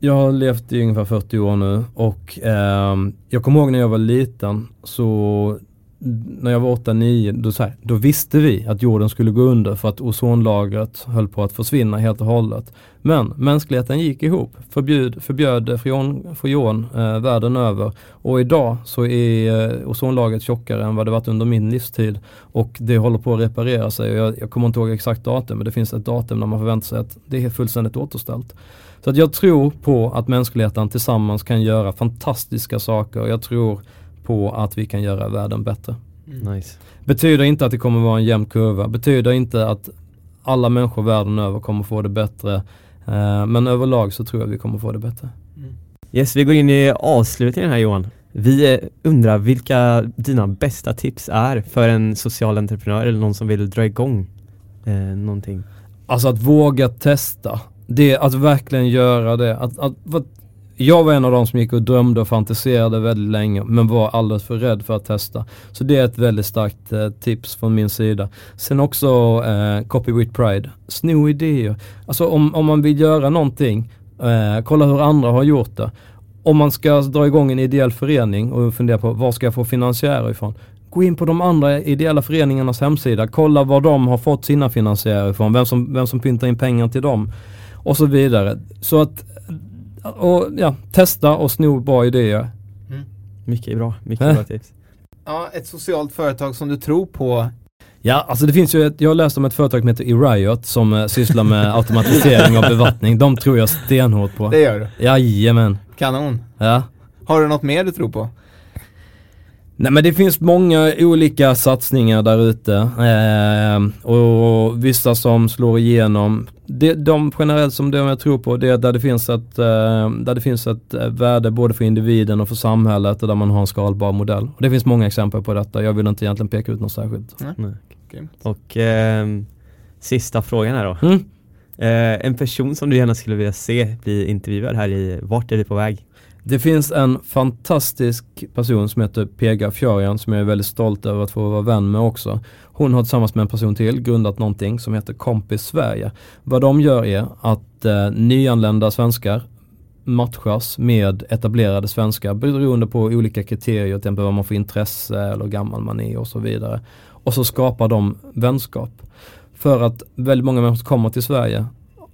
jag har levt i ungefär 40 år nu och eh, jag kommer ihåg när jag var liten så när jag var 8-9 då, så här, då visste vi att jorden skulle gå under för att ozonlagret höll på att försvinna helt och hållet. Men mänskligheten gick ihop, förbjöd, förbjöd freon, freon eh, världen över och idag så är eh, ozonlagret tjockare än vad det varit under min livstid och det håller på att reparera sig. Och jag, jag kommer inte ihåg exakt datum men det finns ett datum när man förväntar sig att det är fullständigt återställt. Så att jag tror på att mänskligheten tillsammans kan göra fantastiska saker. Jag tror på att vi kan göra världen bättre. Mm. Nice. Betyder inte att det kommer vara en jämn kurva. Betyder inte att alla människor världen över kommer få det bättre. Eh, men överlag så tror jag att vi kommer få det bättre. Yes, vi går in i avslutningen här Johan. Vi eh, undrar vilka dina bästa tips är för en social entreprenör eller någon som vill dra igång eh, någonting? Alltså att våga testa. Det, att verkligen göra det. Att, att, att, jag var en av de som gick och drömde och fantiserade väldigt länge men var alldeles för rädd för att testa. Så det är ett väldigt starkt eh, tips från min sida. Sen också eh, Copy with Pride. Sno idéer. Alltså om, om man vill göra någonting, eh, kolla hur andra har gjort det. Om man ska dra igång en ideell förening och fundera på var ska jag få finansiärer ifrån? Gå in på de andra ideella föreningarnas hemsida, kolla var de har fått sina finansiärer ifrån, vem som, vem som pyntar in pengar till dem och så vidare. Så att, och ja, testa och sno bra idéer. Mycket bra, mycket Äh. bra tips. Ja, ett socialt företag som du tror på. Ja, alltså det finns ju ett, jag har läst om ett företag som heter Eriot som eh, sysslar med automatisering av bevattning. De tror jag stenhårt på. Det gör du. Jajamän. Kanon. Ja. Har du något mer du tror på? Nej men det finns många olika satsningar där ute eh, och vissa som slår igenom. Det, de generellt som de jag tror på det är där det finns ett, eh, där det finns ett eh, värde både för individen och för samhället och där man har en skalbar modell. Och det finns många exempel på detta. Jag vill inte egentligen peka ut något särskilt. Nej. Grymt. Och ehm, sista frågan här då. Mm. Eh, en person som du gärna skulle vilja se bli intervjuad här i Vart är vi på väg? Det finns en fantastisk person som heter Pega Fjorian som jag är väldigt stolt över att få vara vän med också. Hon har tillsammans med en person till grundat någonting som heter Kompis Sverige. Vad de gör är att eh, nyanlända svenskar matchas med etablerade svenskar beroende på olika kriterier, till exempel vad man får intresse eller hur gammal man är och så vidare. Och så skapar de vänskap. För att väldigt många människor som kommer till Sverige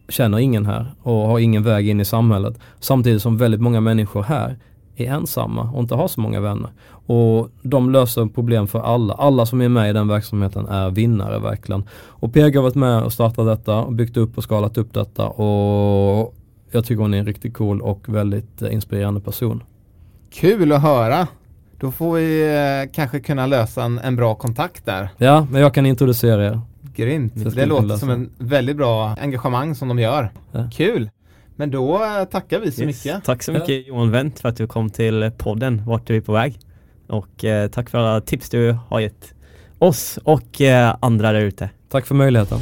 känner ingen här och har ingen väg in i samhället. Samtidigt som väldigt många människor här är ensamma och inte har så många vänner. Och de löser problem för alla. Alla som är med i den verksamheten är vinnare verkligen. Och PG har varit med och startat detta och byggt upp och skalat upp detta och jag tycker hon är en riktigt cool och väldigt eh, inspirerande person. Kul att höra. Då får vi eh, kanske kunna lösa en, en bra kontakt där. Ja, men jag kan introducera er. Grymt. Det Det, låter som en väldigt bra engagemang som de gör. Ja. Kul. Men då eh, tackar vi så Yes. mycket. Tack så mycket Johan Wendt för att du kom till podden Vart är vi på väg? Och eh, tack för alla tips du har gett oss och eh, andra där ute. Tack för möjligheten.